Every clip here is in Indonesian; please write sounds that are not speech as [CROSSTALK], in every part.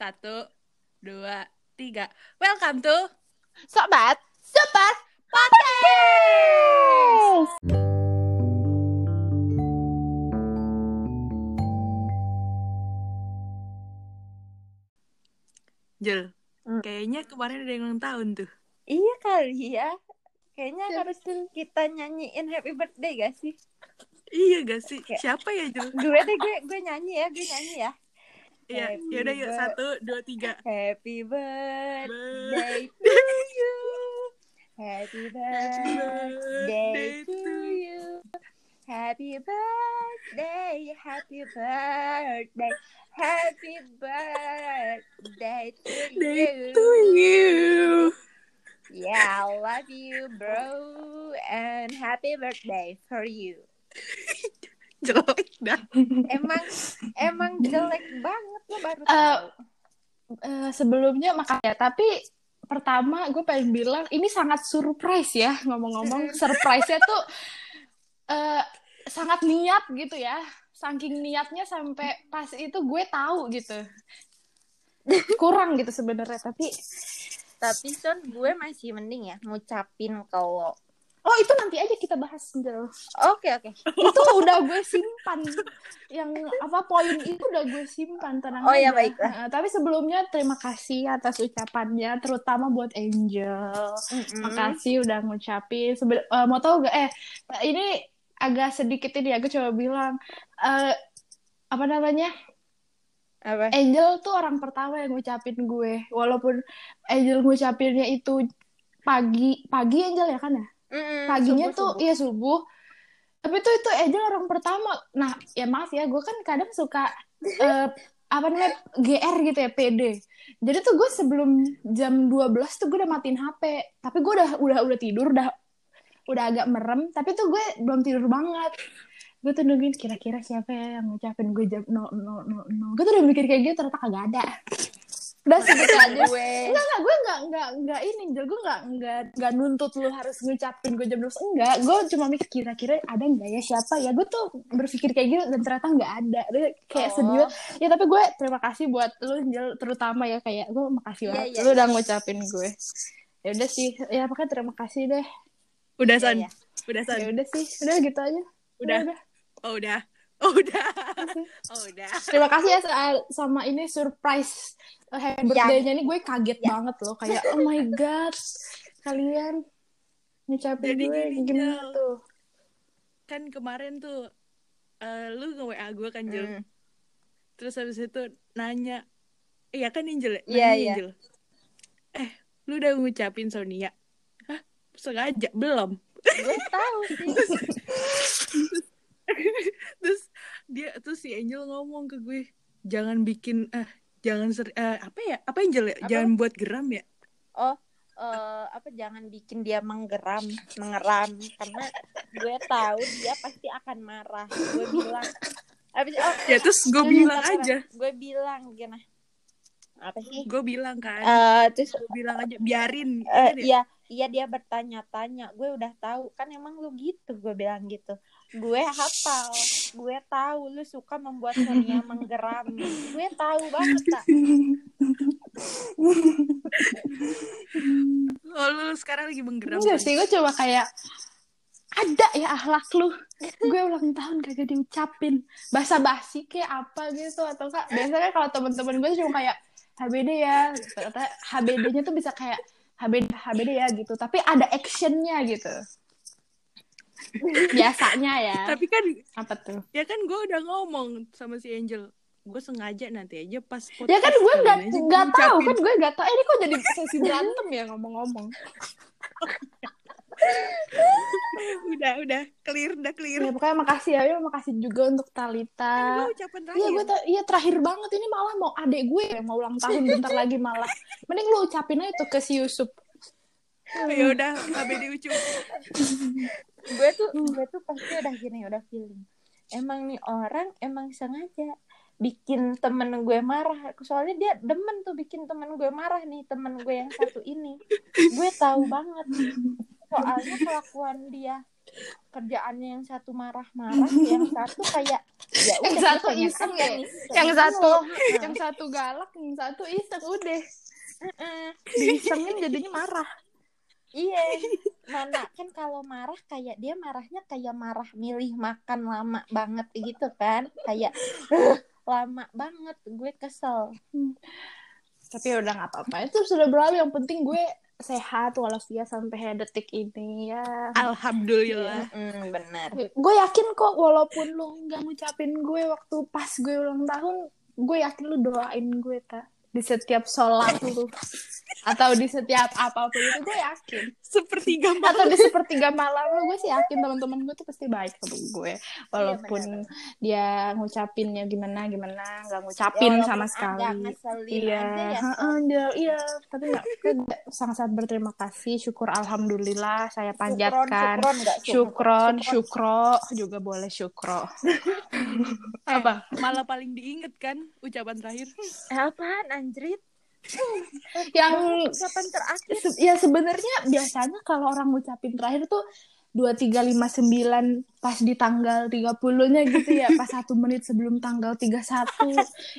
Satu, dua, tiga. Welcome to Sobat, Super Podcast. Jel, Hmm. kayaknya kemarin ada yang ulang tahun tuh. iya kali ya. Kayaknya harus kita nyanyiin happy birthday gak sih? Iya gak sih? Kayak- Siapa ya Jel? Gue deh, gue, gue nyanyi ya, gue nyanyi ya. Iya, Happy yaudah yuk satu, dua, tiga. Happy birthday to you. Happy birthday to you. Happy birthday, happy birthday, happy birthday to you. to you. Yeah, I love you, bro, and happy birthday for you. [LAUGHS] [LAUGHS] Jelek dah. Emang emang jelek banget lo baru Eh, tahu. Eh, sebelumnya makanya tapi pertama gue pengen bilang ini sangat surprise ya ngomong-ngomong surprise-nya [LAUGHS] tuh eh, sangat niat gitu ya saking niatnya sampai pas itu gue tahu gitu kurang gitu sebenarnya tapi Tapi Son, gue masih mending ya ngucapin kalau oh itu nanti aja kita bahas Angel. Oke oke. itu udah gue simpan yang apa poin itu udah gue simpan tenang Oh, ya, aja. baiklah. Nah, tapi sebelumnya terima kasih atas ucapannya terutama buat Angel Mm-mm. Makasih udah ngucapin. Sebel eh, mau tau gak? Eh, ini agak sedikit ini aku coba bilang. eh apa namanya? Apa? Angel tuh orang pertama yang ngucapin gue. Walaupun Angel ngucapinnya itu pagi, pagi Angel ya kan ya? Mm-mm, Paginya subuh, tuh subuh. iya subuh. Tapi tuh itu Angel orang pertama. Nah, ya maaf ya, gue kan kadang suka [LAUGHS] eh, apa namanya GR gitu ya, PD. Jadi tuh gue sebelum jam 12 tuh gue udah matiin HP. Tapi gue udah udah udah tidur, udah udah agak merem, tapi tuh gue belum tidur banget. Gue tuh nungguin kira-kira siapa ya yang ngucapin gue jam no no no no. Gue tuh udah mikir kayak gitu ternyata kagak ada. Udah segitu aja. gue. Enggak, enggak, gue enggak, enggak, enggak ini, Jel. Gue enggak, enggak, enggak nuntut lu harus ngucapin gue jam 12. Enggak, gue cuma mikir kira-kira ada enggak ya siapa ya. Gue tuh berpikir kayak gitu dan ternyata enggak ada. Dia kayak Oh. sedih. Ya tapi gue terima kasih buat lu, Jel, terutama ya kayak gue makasih Iya, banget. iya, lu iya. udah ngucapin gue. Ya udah sih, ya pokoknya terima kasih deh. Udah Iya, San, iya. udah San. Ya udah sih, udah gitu aja. Udah. udah. Oh udah, oh udah, oh udah. Terima kasih ya sa- sama ini surprise uh, happy Ya. birthday-nya ini gue kaget Ya. banget loh kayak oh my god kalian ngucapin Jadi gue gini, gimana Jel. tuh Kan kemarin tuh eh, lu nge WA gue kan Jel. Mm. Terus habis itu nanya, iya kan Angel ya? Iya, Nanya, iya. Angel. Eh, lu udah ngucapin Sonia? Hah? Sengaja? Belum. Gue tahu sih. [LAUGHS] terus dia terus si Angel ngomong ke gue, jangan bikin eh jangan ser eh, apa ya? Apa Angel ya? Apa? Jangan buat geram ya? Oh, eh, apa jangan bikin dia menggeram, mengeram karena gue tahu dia pasti akan marah. Gue bilang Habis, oh, Ya terus gue ini bilang aja, Gue bilang gimana? Apa sih? gue bilang kan, Eh, terus gue bilang aja biarin. Eh, ya? iya, iya dia bertanya-tanya. Gue udah tahu kan emang lu gitu. Gue bilang gitu. Gue hafal. Gue tahu lu suka membuat Sonia menggeram. Gue tahu banget tak. Oh, lu sekarang lagi menggeram. enggak sih gue coba kayak ada ya akhlak lu gue ulang tahun kagak diucapin basa basi kayak apa gitu atau enggak biasanya kalau temen-temen gue cuma kayak HBD ya ternyata HBD-nya tuh bisa kayak HBD HBD ya gitu tapi ada actionnya gitu [LAUGHS] biasanya ya. Tapi kan apa tuh? ya kan gue udah ngomong sama si Angel gue sengaja nanti aja pas ya kan gue nggak nggak tahu kan gue nggak tahu. Eh, ini kok jadi [LAUGHS] sesi berantem ya ngomong-ngomong? [LAUGHS] Udah udah. Clear udah clear. Ya pokoknya makasih ya, ya makasih juga untuk Talita. Ucapan Iya gue ta- iya terakhir banget. Ini malah mau adek gue yang mau ulang tahun bentar lagi malah. Mending lu ucapin aja tuh ke si Yusuf. Ya udah HBD ucup Gue tuh, gue tuh pasti udah gini, udah feeling. Emang nih orang emang sengaja bikin temen gue marah. Soalnya dia demen tuh bikin temen gue marah nih, temen gue yang satu ini. Gue tahu banget. Soalnya kelakuan dia kerjaannya yang satu marah-marah, yang satu kayak ya yang udah, satu pengen iseng ya nih. yang Iya. satu yang satu galak yang satu iseng udah diisengin jadinya marah Iya, mana kan kalau marah kayak dia marahnya kayak marah milih makan lama banget gitu kan, kayak "Eh, lama banget, gue kesel. tapi ya udah nggak apa-apa itu sudah berlalu yang penting gue sehat walafiat sampai detik ini ya Alhamdulillah. Mm, benar. gue yakin kok walaupun lu nggak ngucapin gue waktu pas gue ulang tahun gue yakin lu doain gue tak di setiap sholat lu atau di setiap apa pun itu gue yakin Sepertiga [LAUGHS] atau malam. di sepertiga malam lu gue sih yakin teman-teman gue tuh pasti baik sama gue. Walaupun dia ngucapinnya gimana gimana nggak ngucapin Walaupun sama agak sekali. iya ya, dia iya tapi nggak sangat-sangat berterima kasih. Syukur alhamdulillah saya panjatkan. Syukron, syukron syukro juga boleh syukro. [LAUGHS] Apa? Malah paling diinget kan ucapan terakhir. Eh, Apaan anjrit? Yang Ucapan terakhir. se- ya sebenarnya biasanya kalau orang ngucapin terakhir tuh dua tiga lima sembilan pas di tanggal 30-nya gitu ya pas satu menit sebelum tanggal 31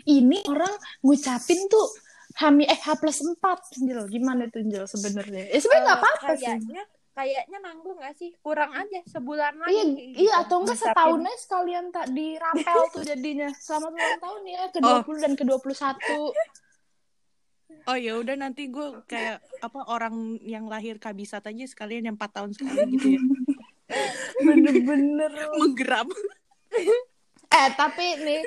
ini orang ngucapin tuh Hami eh H plus 4 Jel. gimana tuh Jel sebenarnya ya sebenarnya nggak Eh, apa-apa sih Kayaknya kayaknya nanggung gak sih? Kurang aja sebulan lagi. Iya, iya gitu. atau enggak Ngucapin. setahun aja sekalian tak dirapel tuh jadinya. Selamat ulang tahun ya ke 20 dan ke 21. Oh ya udah nanti gue kayak apa orang yang lahir kabisat aja sekalian yang 4 tahun sekali gitu ya. Bener-bener. [LAUGHS] Menggeram. Eh, tapi nih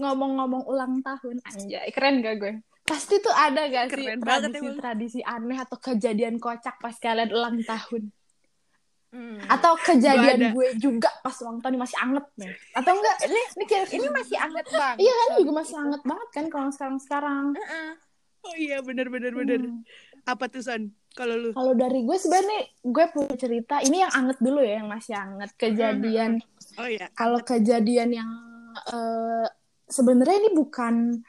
ngomong-ngomong ulang tahun anjay, keren gak gue? Pasti tuh ada gak sih Keren banget tradisi-tradisi aneh atau kejadian kocak pas kalian ulang tahun? Hmm. Atau kejadian gue juga pas ulang tahun ini masih anget nih? Atau enggak? Ini, ini, kira Ini masih anget banget. Iya kan juga masih anget banget kan kalau sekarang-sekarang. Heeh. Oh iya bener bener bener. Hmm. Apa tuh Son? Kalau lu? Kalau dari gue sebenarnya gue punya cerita. Ini yang anget dulu ya, yang masih anget. Kejadian. Oh iya. Kalau kejadian yang eh, sebenarnya ini bukan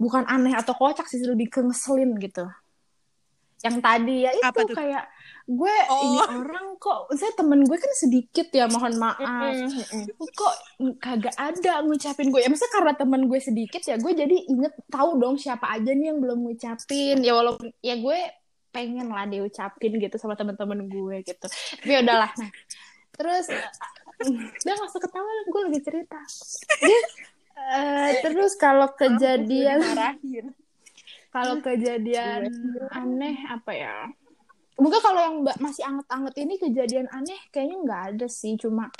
bukan aneh atau kocak sih, lebih ke ngeselin gitu. Yang tadi ya itu Apa tuh? kayak gue Oh. ini orang kok, saya temen gue kan sedikit ya, mohon maaf. Mm, mm, mm. Kok kagak ada ngucapin gue ya maksudnya karena temen gue sedikit ya gue jadi inget tahu dong siapa aja nih yang belum ngucapin ya walaupun ya gue pengen lah diucapin gitu sama temen-temen gue gitu tapi ya udahlah nah terus udah gak usah ketawa gue lagi cerita [LAUGHS] Eh, terus kalau kejadian. Kalau kejadian aneh apa ya? Mungkin kalau yang masih anget-anget ini kejadian aneh kayaknya nggak ada sih. Cuma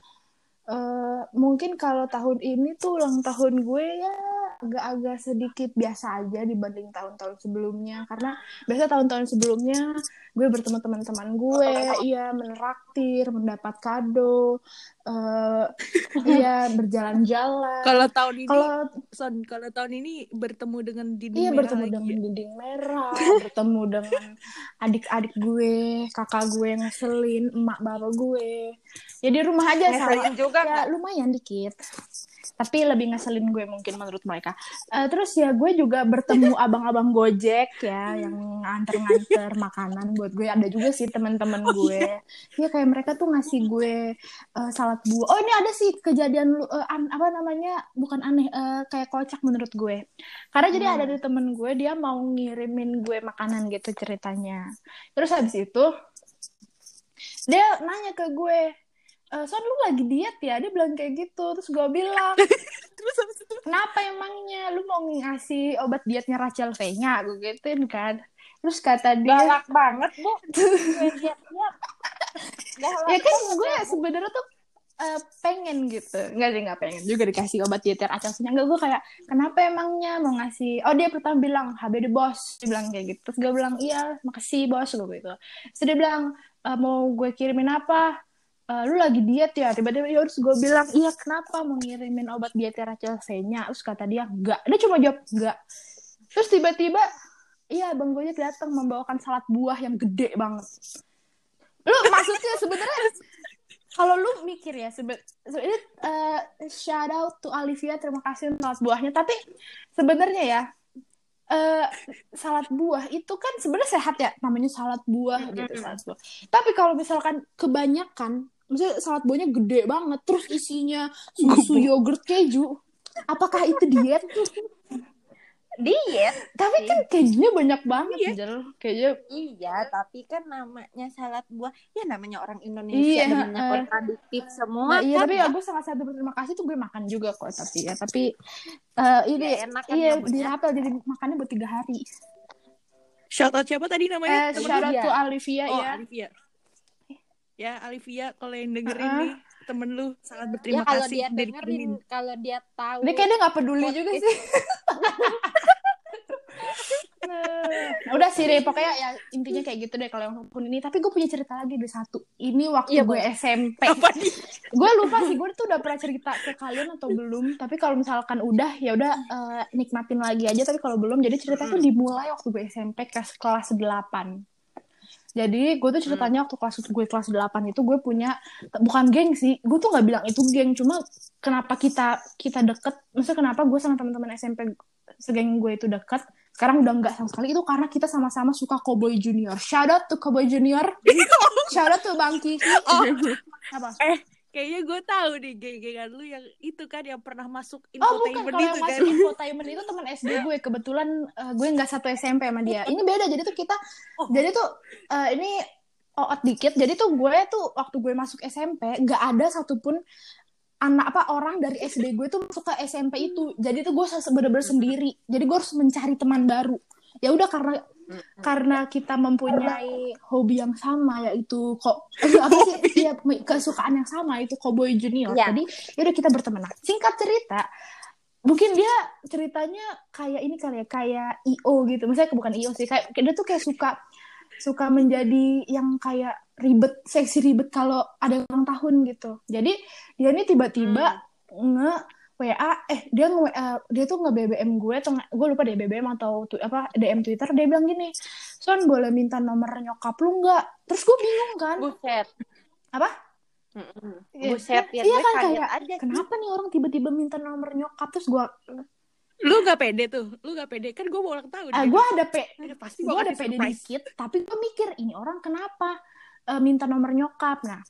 eh mungkin kalau tahun ini tuh ulang tahun gue ya agak-agak sedikit biasa aja dibanding tahun-tahun sebelumnya. Karena biasa tahun-tahun sebelumnya gue bertemu teman-teman gue iya menraktir mendapat kado eh [LAUGHS] iya berjalan-jalan Kalau tahun ini kalau Son, kalau tahun ini bertemu dengan dinding Iya merah bertemu lagi dengan ya? dinding merah, [LAUGHS] bertemu dengan adik-adik gue, kakak gue yang ngeselin, emak bapak gue. Ya di rumah aja Ngeselin sama. juga ya lumayan dikit. Tapi lebih ngeselin gue mungkin menurut mereka. Eh, terus ya gue juga bertemu [LAUGHS] abang-abang Gojek ya yang nganter-nganter makanan buat gue. Ada juga sih teman-teman gue. Iya kayak mereka tuh ngasih gue eh, salad buah. Oh ini ada sih kejadian eh, an- apa namanya? Bukan aneh eh, kayak kocak menurut gue. Karena jadi ada di temen gue dia mau ngirimin gue makanan gitu ceritanya. Terus habis itu dia nanya ke gue, e, Son lu lagi diet ya? Dia bilang kayak gitu. Terus gue bilang, [LAUGHS] Terus habis itu kenapa emangnya? Lu mau ngasih obat dietnya Rachel V-nya? Gue gituin kan. Terus kata dia, Galak banget, Bu. [LAUGHS] Ya kan gue ya. sebenarnya tuh eh, pengen gitu nggak sih nggak pengen juga dikasih obat diet Rachel V-nya enggak gue kayak kenapa emangnya mau ngasih oh dia pertama bilang HBD bos dia bilang kayak gitu terus gue bilang iya makasih bos gue gitu terus dia bilang "Eh, mau gue kirimin apa "Eh, lu lagi diet ya? Tiba-tiba ya terus gue bilang iya kenapa mau ngirimin obat diet Rachel V-nya terus kata dia enggak dia cuma jawab enggak terus tiba-tiba iya bang Gojek datang membawakan salad buah yang gede banget. Lu maksudnya sebenarnya kalau lu mikir ya sebe ini eh, shout out to Olivia terima kasih untuk salad buahnya. Tapi sebenarnya ya eh salad buah itu kan sebenarnya sehat ya namanya salad buah gitu Mm-mm. salad buah. Tapi kalau misalkan kebanyakan maksudnya salad buahnya gede banget terus isinya susu yogurt keju apakah itu diet [LAUGHS] diet tapi sih. kan kejunya banyak banget Iya. Jel. kayaknya iya tapi kan namanya salad buah ya namanya orang Indonesia Iya, demennya eh. kontradiktif semua Nah, iya kan tapi ya gue sangat sangat berterima kasih tuh gue makan juga kok tapi ya tapi eh, ini Ya, enak kan iya dirapel jadi makannya buat tiga hari Shout out siapa tadi namanya? eh, shout out Olivia. to Olivia Oh, ya Alivia. Ya, Alivia kalau yang dengerin Uh-uh. nih, temen lu sangat ya berterima kalau kasih dia dengerin kalau dia tahu dia kayaknya nggak peduli Podcast. juga sih. Nah, [LAUGHS] udah sih deh pokoknya ya intinya kayak gitu deh kalau yang akun ini. Tapi gue punya cerita lagi ada satu. Ini waktu Iya, gue. SMP gue lupa sih gue tuh udah pernah cerita ke kalian atau belum. Tapi kalau misalkan udah ya udah eh, nikmatin lagi aja. Tapi kalau belum jadi cerita tuh dimulai waktu gue SMP kelas kelas 8 jadi gue tuh ceritanya waktu kelas gue kelas 8 itu gue punya bukan geng sih gue tuh nggak bilang itu geng cuma kenapa kita kita deket maksudnya kenapa gue sama teman-teman SMP segeng gue itu deket sekarang udah nggak sama sekali itu karena kita sama-sama suka Cowboy Junior. Shout out to Cowboy Junior. [LAUGHS] Shout out to Bang Kiki. Oh. apa Kayaknya gue tahu nih geng-gengan lu yang itu kan yang pernah masuk Oh bukan, infotainment kalau itu yang kan. masuk [LAUGHS] infotainment itu teman SD gue. Kebetulan eh, gue nggak satu SMP sama dia. Ini beda, jadi tuh kita Oh. Jadi tuh eh, ini oot dikit. Jadi tuh gue tuh waktu gue masuk SMP nggak ada satupun anak apa orang dari SD gue tuh masuk ke SMP itu. Jadi tuh gue bener-bener sendiri. Jadi gue harus mencari teman baru ya udah karena karena kita mempunyai hobi yang sama yaitu kok [LAUGHS] apa sih? Ya, kesukaan yang sama itu cowboy junior. Iya. jadi ya udah kita berteman. Nah, singkat cerita mungkin dia ceritanya kayak ini kali ya kayak io gitu. Misalnya bukan io sih kayak dia tuh kayak suka suka menjadi yang kayak ribet seksi ribet kalau ada ulang tahun gitu. Jadi dia ini tiba-tiba nge WA eh dia nge WA dia tuh nge BBM gue atau nge- gue lupa deh BBM atau tu, apa DM Twitter dia bilang gini Son boleh minta nomor nyokap lu nggak terus gue bingung kan buset apa Mm-mm. Iya. buset ya Iya gue kan, kayak, aja kenapa nih orang tiba-tiba minta nomor nyokap terus gue Lu gak pede tuh, lu gak pede kan gue mau ulang tahun. ah gitu. gue ada pe Ada pasti gue gua ada pede surprise. dikit tapi gue mikir ini orang kenapa eh, minta nomor nyokap. Nah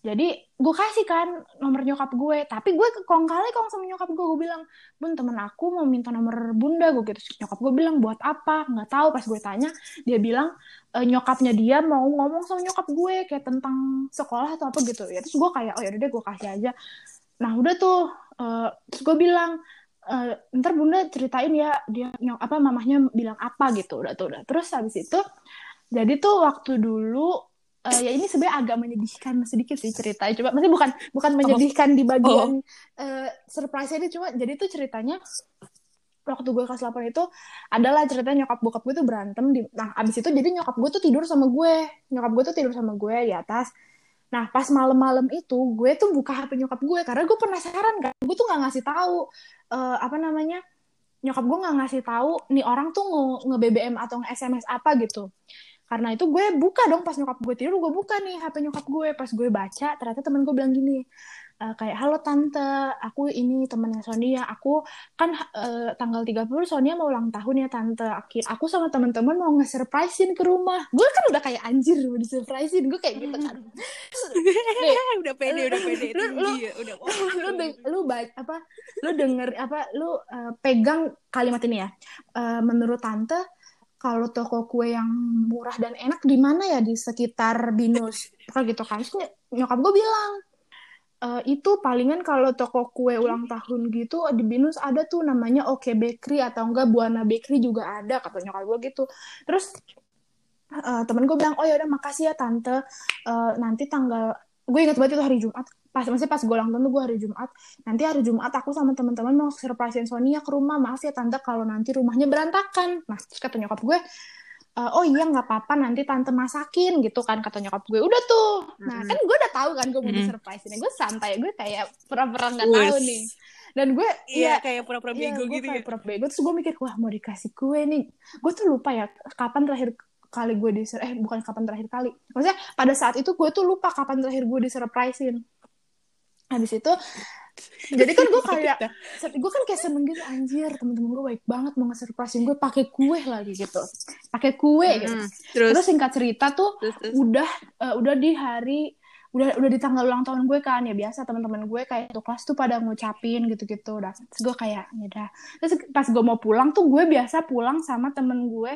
jadi gue kasih kan nomor nyokap gue. Tapi gue kong kali kong sama nyokap gue. Gue bilang bun temen aku mau minta nomor bunda. Gue gitu. Nyokap gue bilang buat apa? Nggak tahu. Pas gue tanya dia bilang eh, nyokapnya dia mau ngomong sama nyokap gue kayak tentang sekolah atau apa gitu. Ya terus gue kayak oh ya deh gue kasih aja. Nah udah tuh eh, terus gue bilang eh, ntar bunda ceritain ya dia nyok apa mamahnya bilang apa gitu. Udah tuh udah. Terus habis itu jadi tuh waktu dulu eh, ya ini sebenarnya agak menyedihkan sedikit sih ceritanya. Coba maksudnya bukan bukan menyedihkan di bagian eh, surprise ini cuma jadi tuh ceritanya waktu gue kelas 8 itu adalah ceritanya nyokap bokap gue tuh berantem di nah abis itu jadi nyokap gue tuh tidur sama gue. Nyokap gue tuh tidur sama gue di atas. Nah pas malam-malam itu gue tuh buka hp nyokap gue karena gue penasaran kan? Gue tuh nggak ngasih tahu eh, apa namanya nyokap gue nggak ngasih tahu nih orang tuh nge, nge BBM atau nge SMS apa gitu karena itu gue buka dong pas nyokap gue tidur gue buka nih HP nyokap gue. Pas gue baca ternyata temen gue bilang gini eh, kayak halo tante aku ini temennya Sonia. Aku kan eh, tanggal 30 Sonia mau ulang tahun ya tante. Aku sama teman-teman mau nge-surprisein ke rumah. Gue kan udah kayak anjir mau disurprisein. Gue kayak gitu kan. [LAUGHS] Udah pede, udah pede, Lu- lu- ya, udah. [LAUGHS] lu deng- lu baik apa lu denger apa lu eh, pegang kalimat ini ya. Eh, menurut tante kalau toko kue yang murah dan enak di mana ya? Di sekitar binus. Kayak gitu kan. Terus ny- nyokap gue bilang "Eh, itu palingan kalau toko kue ulang tahun gitu di binus ada tuh namanya Oke Bakery atau enggak Buana Bakery juga ada kata nyokap gue gitu. Terus eh, temen gue bilang oh ya udah makasih ya tante. Eh, nanti tanggal gue ingat banget itu hari Jumat. Pas maksudnya pas gue ulang tahun tuh gue hari Jumat. Nanti hari Jumat aku sama teman-teman mau surprisein Sonia ke rumah. Maaf ya tante kalau nanti rumahnya berantakan. Nah terus kata nyokap gue "E, oh iya nggak apa-apa nanti tante masakin gitu kan kata nyokap gue. Udah tuh. Nah kan gue udah tahu kan gue mau Mm-mm. disurprisein gue santai gue kayak pura-pura nggak tahu nih. Dan gue Iya, ya kayak pura-pura Iya, bego gue gitu kayak ya. pura bego. Terus gue mikir wah mau dikasih kue nih. Gue tuh lupa ya kapan terakhir kali gue di eh bukan kapan terakhir kali. Maksudnya pada saat itu gue tuh lupa kapan terakhir gue disurprisein. Habis itu jadi kan gue kayak [LAUGHS] gue kan kayak seneng gitu anjir temen-temen gue baik banget mau nge-surprisein gue pakai kue lagi gitu. Pakai kue gitu. Mm, Terus, terus singkat cerita tuh terus, terus. udah eh, udah di hari udah udah di tanggal ulang tahun gue kan. Ya biasa teman-teman gue kayak satu kelas tuh pada ngucapin gitu-gitu. Udah terus gue kayak ya udah. Terus pas gue mau pulang tuh gue biasa pulang sama temen gue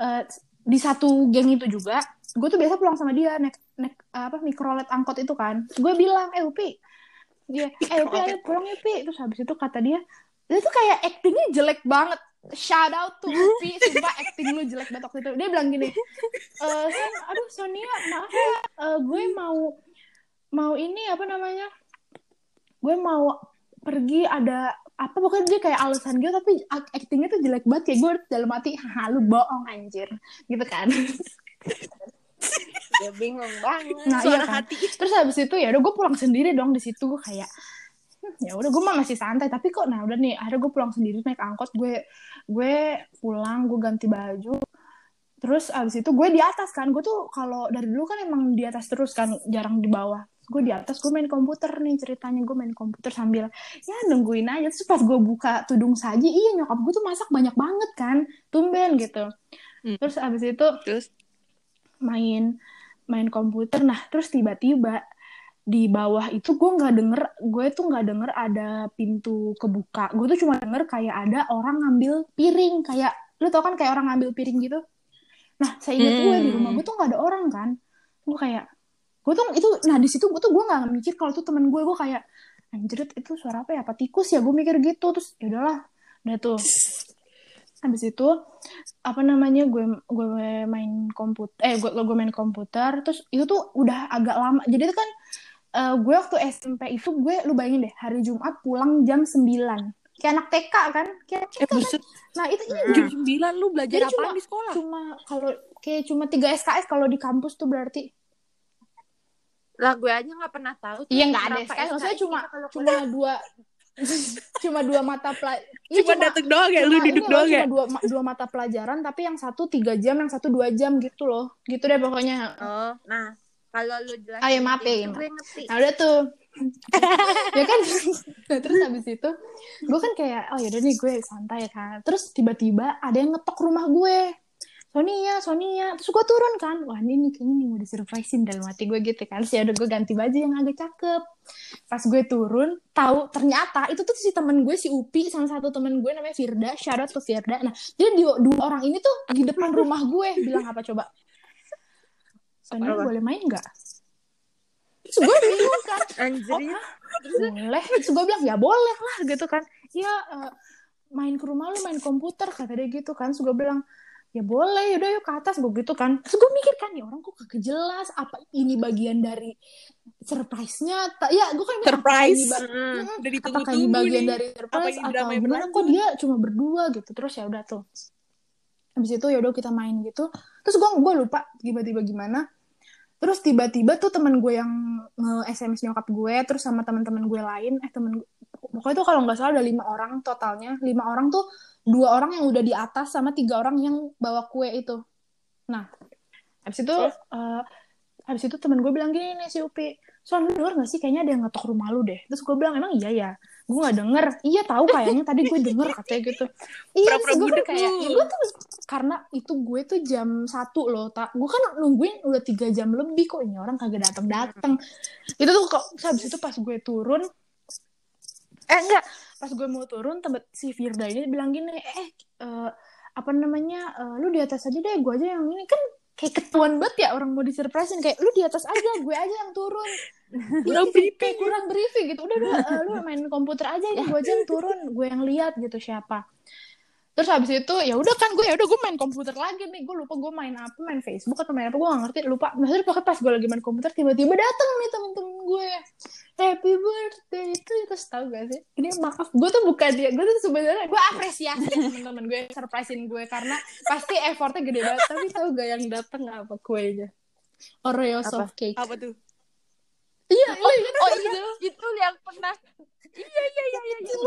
eh, di satu geng itu juga gue tuh biasa pulang sama dia naik naik apa mikrolet angkot itu kan. Gue bilang eh upi. Dia eh upi ayo pulang ya Upi. Terus habis itu kata dia dia tuh kayak actingnya jelek banget. Shout out to Upi sumpah acting lu jelek banget waktu itu. Dia bilang gini eh Son, aduh Sonia maaf ya. Eh, gue mau mau ini apa namanya gue mau pergi ada apa pokoknya dia kayak alasan gitu tapi actingnya tuh jelek banget kayak gue dalam hati haha lu bohong anjir gitu kan. Ya bingung banget. Nah iya Suara kan. hati. Terus habis itu ya udah gue pulang sendiri dong di situ gue kayak "Hmm, ya udah gue mah masih santai tapi kok nah udah nih akhirnya gue pulang sendiri naik angkot gue gue pulang gue ganti baju. Terus abis itu gue di atas kan gue tuh kalau dari dulu kan emang di atas terus kan jarang di bawah gue di atas gue main komputer nih ceritanya gue main komputer sambil ya nungguin aja. Terus pas gue buka tudung saji iya nyokap gue tuh masak banyak banget kan tumben gitu. Hmm. terus abis itu Terus? main main komputer. Nah terus tiba-tiba di bawah itu gue nggak denger gue tuh nggak denger ada pintu kebuka. Gue tuh cuma denger kayak ada orang ngambil piring kayak lu tau kan kayak orang ngambil piring gitu? Nah saya ingat gue di rumah gue tuh nggak ada orang kan. Gue kayak gue tuh itu nah di situ gue tuh gue nggak mikir kalau tuh temen gue gue kayak anjir itu suara apa ya? Apa tikus ya? Gue mikir gitu. Terus ya udahlah. Udah tuh. Habis itu apa namanya gue gue main komputer eh gue gue main komputer. Terus itu tuh udah agak lama. Jadi itu kan eh, gue waktu SMP itu gue lu bayangin deh hari Jumat pulang jam 9 kayak anak TK kan? Kayak eh buset. Nah itu iya. Jam 9 lu belajar apa di sekolah? cuma kalau kayak cuma 3 SKS kalau di kampus tuh berarti lah gue aja nggak pernah tahu tuh iya nggak ada SKS maksudnya cuma cuma dua [LAUGHS] cuma dua mata pelajaran [LAUGHS] Cuma dateng doang ya, lu duduk doang ya? cuma dua, dua mata pelajaran tapi yang satu tiga jam yang satu dua jam gitu loh. Gitu deh pokoknya. Oh nah kalau lu jelasin Ah, ya, maaf ya, ya, gue ngerti. Nah udah tuh. [LAUGHS] Ya kan? Nah, terus habis itu gue kan kayak oh yaudah nih gue santai kan terus tiba-tiba ada yang ngetok rumah gue Sonia Sonia terus gue turun kan. Wah ini nih kayaknya nih mau disurprisein dalam hati gue gitu kan. Sih udah gue ganti baju yang agak cakep. Pas gue turun tahu ternyata itu tuh si temen gue si Upi sama satu temen gue namanya Firda. Shout out ke Firda. Nah jadi dua, dua orang ini tuh di depan rumah gue. Bilang apa coba? Sonia Apa? boleh main nggak? Terus gue bingung kan. [LAUGHS] Anjir boleh? Terus gue bilang ya boleh lah gitu kan. Ya eh, main ke rumah lu main komputer kata dia gitu kan. Terus gue bilang ya boleh yaudah yuk ke atas gue gitu kan. Terus gue mikir kan nih orang kok kagak jelas apa ini bagian dari surprise-nya? Ta- ya gue kan Surprise. ini ba- Mm. Mm, Udah apakah ini bagian nih. dari surprise? ini atau beneran kok dia cuma berdua gitu. Terus ya udah tuh. Habis itu ya udah kita main gitu. Terus gue gue lupa tiba-tiba gimana. Terus tiba-tiba tuh temen gue yang nge SMS nyokap gue terus sama teman-teman gue lain eh temen gue pokoknya tuh kalau nggak salah ada lima orang totalnya. Lima orang tuh dua orang yang udah di atas sama tiga orang yang bawa kue itu. Nah habis itu eh, habis itu temen gue bilang gini nih si Upi lu denger gak sih kayaknya ada yang ngetok rumah lu deh? Terus gue bilang emang iya ya? Gue gak denger. Iya tahu kayaknya tadi gue denger katanya gitu. [LAUGHS] Iya terus gue kan kayak ya gue tuh karena itu gue tuh jam satu loh tak gue kan nungguin udah tiga jam lebih kok ini orang kagak datang datang [LAUGHS] itu tuh kok habis itu pas gue turun eh enggak pas gue mau turun tempat si Firda ini bilang gini eh eh, apa namanya eh, lu di atas aja deh gue aja yang ini. Kan kayak ketuan banget ya orang mau disurprisein kayak lu di atas aja gue aja yang turun. [LAUGHS] Kurang Iya, briefing. kayak kurang briefing gitu. Udah udah eh, lu main komputer aja ini gue aja yang turun gue yang lihat gitu siapa? Terus habis itu ya udah kan gue ya udah gue main komputer lagi nih. Gue lupa gue main apa main Facebook atau main apa gue gak ngerti lupa. Maksudnya pokoknya pas gue lagi main komputer tiba-tiba datang nih temen-temen gue happy birthday. Itu terus tau gak sih? Ini maaf gue tuh bukan dia. Gue tuh sebenarnya gue apresiasi temen-temen gue surprisein gue karena pasti effortnya gede banget. Tapi tau gak yang datang apa kuenya? Oreo Apa? soft cake. Apa tuh? iya oh, iya oh itu itu yang pernah. Iya iya iya iya iya.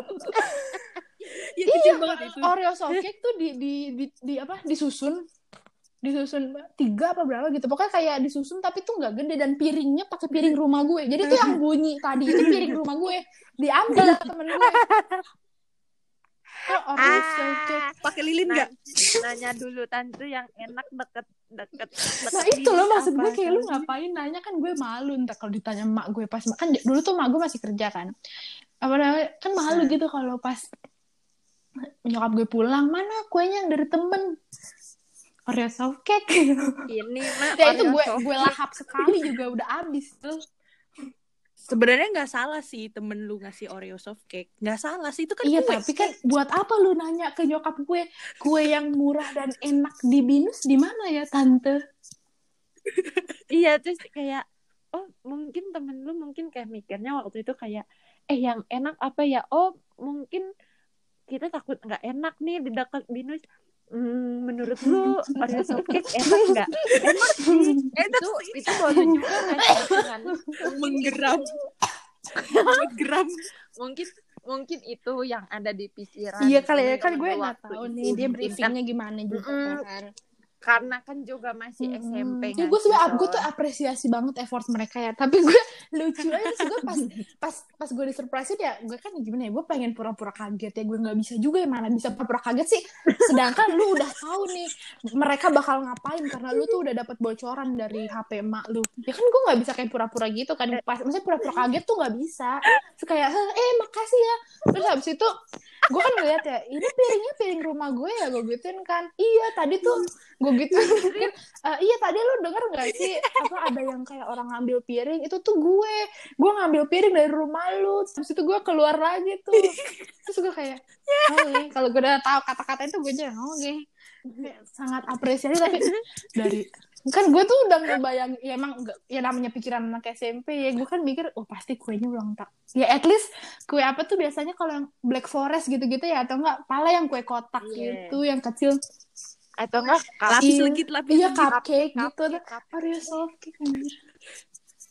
Iya, kecil banget itu. Oreo soft cake tuh di di di, di apa? Disusun disusun tiga apa berapa gitu. Pokoknya kayak disusun tapi tuh nggak gede dan piringnya pakai piring rumah gue. Jadi tuh yang bunyi tadi itu piring rumah gue. Diambil sama temen gue. Oreo cake. Pakai lilin Nah, nggak? nanya dulu tante yang enak deket deket. Nah itu loh maksud gue kayak lu ngapain nanya kan gue malu ntar kalau ditanya mak gue pas kan dulu tuh mak gue masih kerja kan. Apa namanya kan malu gitu kalau pas nyokap gue pulang mana kuenya yang dari temen Oreo soft cake. [LAUGHS] Ini mah ya itu gue soft gue lahap sekali juga udah abis tuh. Sebenarnya nggak salah sih temen lu ngasih Oreo soft cake. Nggak salah sih itu kan iya kue. tapi kan buat apa lu nanya ke nyokap gue? Kue yang murah dan enak di binus di mana ya tante? [LAUGHS] Iya terus kayak oh mungkin temen lu mungkin kayak mikirnya waktu itu kayak eh yang enak apa ya? Oh mungkin kita takut nggak enak nih di dekat binus Hmm, menurut lu Oreo soft cake enak nggak? [LAUGHS] Enak sih. Enak itu sih. itu baru juga [LAUGHS] dengan menggeram. [LAUGHS] menggeram. mungkin mungkin itu yang ada di pikiran. iya kali ya kan lu gue nggak tahu nih dia briefingnya gimana juga kan karena kan juga masih Hmm. SMP Ya, gue sebenernya gue tuh apresiasi banget effort mereka ya. Tapi gue [LAUGHS] lucu aja sih gue pas pas pas gue di surprise ya gue kan gimana ya gue pengen pura-pura kaget ya gue nggak bisa juga ya mana bisa pura-pura kaget sih. Sedangkan lu udah tahu nih mereka bakal ngapain karena lu tuh udah dapat bocoran dari HP emak lu. Ya kan gue nggak bisa kayak pura-pura gitu kan. Pas maksudnya pura-pura kaget tuh nggak bisa. Terus kayak eh makasih ya. Terus habis itu gue kan ngeliat ya ini piringnya piring rumah gue ya gue gituin kan. Iya tadi tuh gue gitu Eh, iya tadi lu denger gak sih apa ada yang kayak orang ngambil piring itu tuh gue. Gue ngambil piring dari rumah lu terus itu gue keluar lagi tuh. Terus gue kayak oke kalau gue udah tahu kata-kata itu gue aja oke. Kayak sangat apresiasi tapi dari kan gue tuh udah ngebayang ya emang ya namanya pikiran anak SMP ya gue kan mikir oh pasti kuenya ulang tahun ya at least kue apa tuh biasanya kalau yang black forest gitu-gitu ya atau enggak pala yang kue kotak Iya. gitu yang kecil atau enggak Lapis Iya. legit lapis iya legit. cupcake gitu cupcake, cupcake. Oreo soft cake anjir.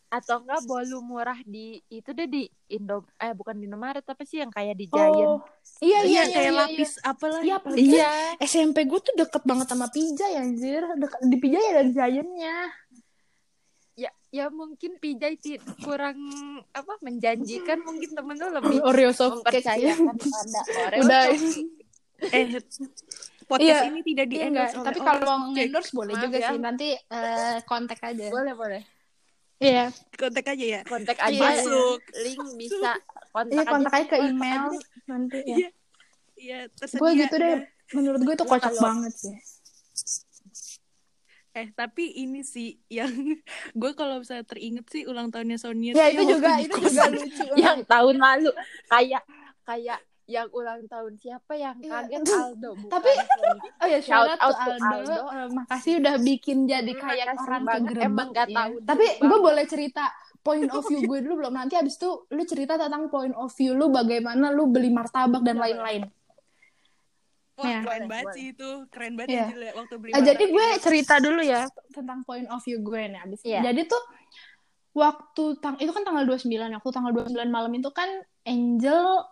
Atau enggak bolu murah di itu deh di Indo eh bukan di Indomaret apa sih yang kayak di Giant Oh, iya Iya, iya kayak iya, lapis apalah. Iya, iya SMP gue tuh deket banget sama Pijay anjir. Deket, di Pijay ada Giantnya. ya ya mungkin pijai ti- kurang apa menjanjikan mungkin temen lu lebih [LAUGHS] Oreo soft cake. mempercayakan [LAUGHS] pada Oreo Udah. [LAUGHS] Eh, podcast Iya. ini tidak di Iya endorse oleh tapi kalau mau endorse boleh Maaf juga ya. sih. Nanti eh, kontak aja. boleh boleh Iya. kontak aja ya. kontak aja Masuk. link bisa kontak Iya, kontak aja ke kontak email aja. nanti ya. Iya. Iya. Gue gitu deh. Menurut gue itu kocak kalau- banget sih. Eh, tapi ini sih yang [LAUGHS] gue kalau bisa teringet sih ulang tahunnya Sonia Ya itu juga itu juga lucu. yang tahun lalu kayak kayak yang ulang tahun siapa yang Iya. kaget [LAUGHS] Aldo bukan Tapi-. [LAUGHS] Oh ya shout out Shout out to Aldo. Aldo. Eh, makasih udah bikin jadi Hmm, kayak orang banget. kegerebek Emang nggak ya. tahu Tapi gue boleh cerita point of view gue dulu belum. Nanti abis itu lu cerita tentang point of view lu bagaimana lu beli martabak dan Boleh. lain-lain. Wah, Iya. keren banget sih itu. Keren banget Iya. ya, ya, waktu beli Eh, jadi martabak gue ini. cerita dulu ya tentang point of view gue nih abis. Iya. Jadi tuh waktu tang itu kan tanggal 29 waktu tanggal 29 malam itu kan Angel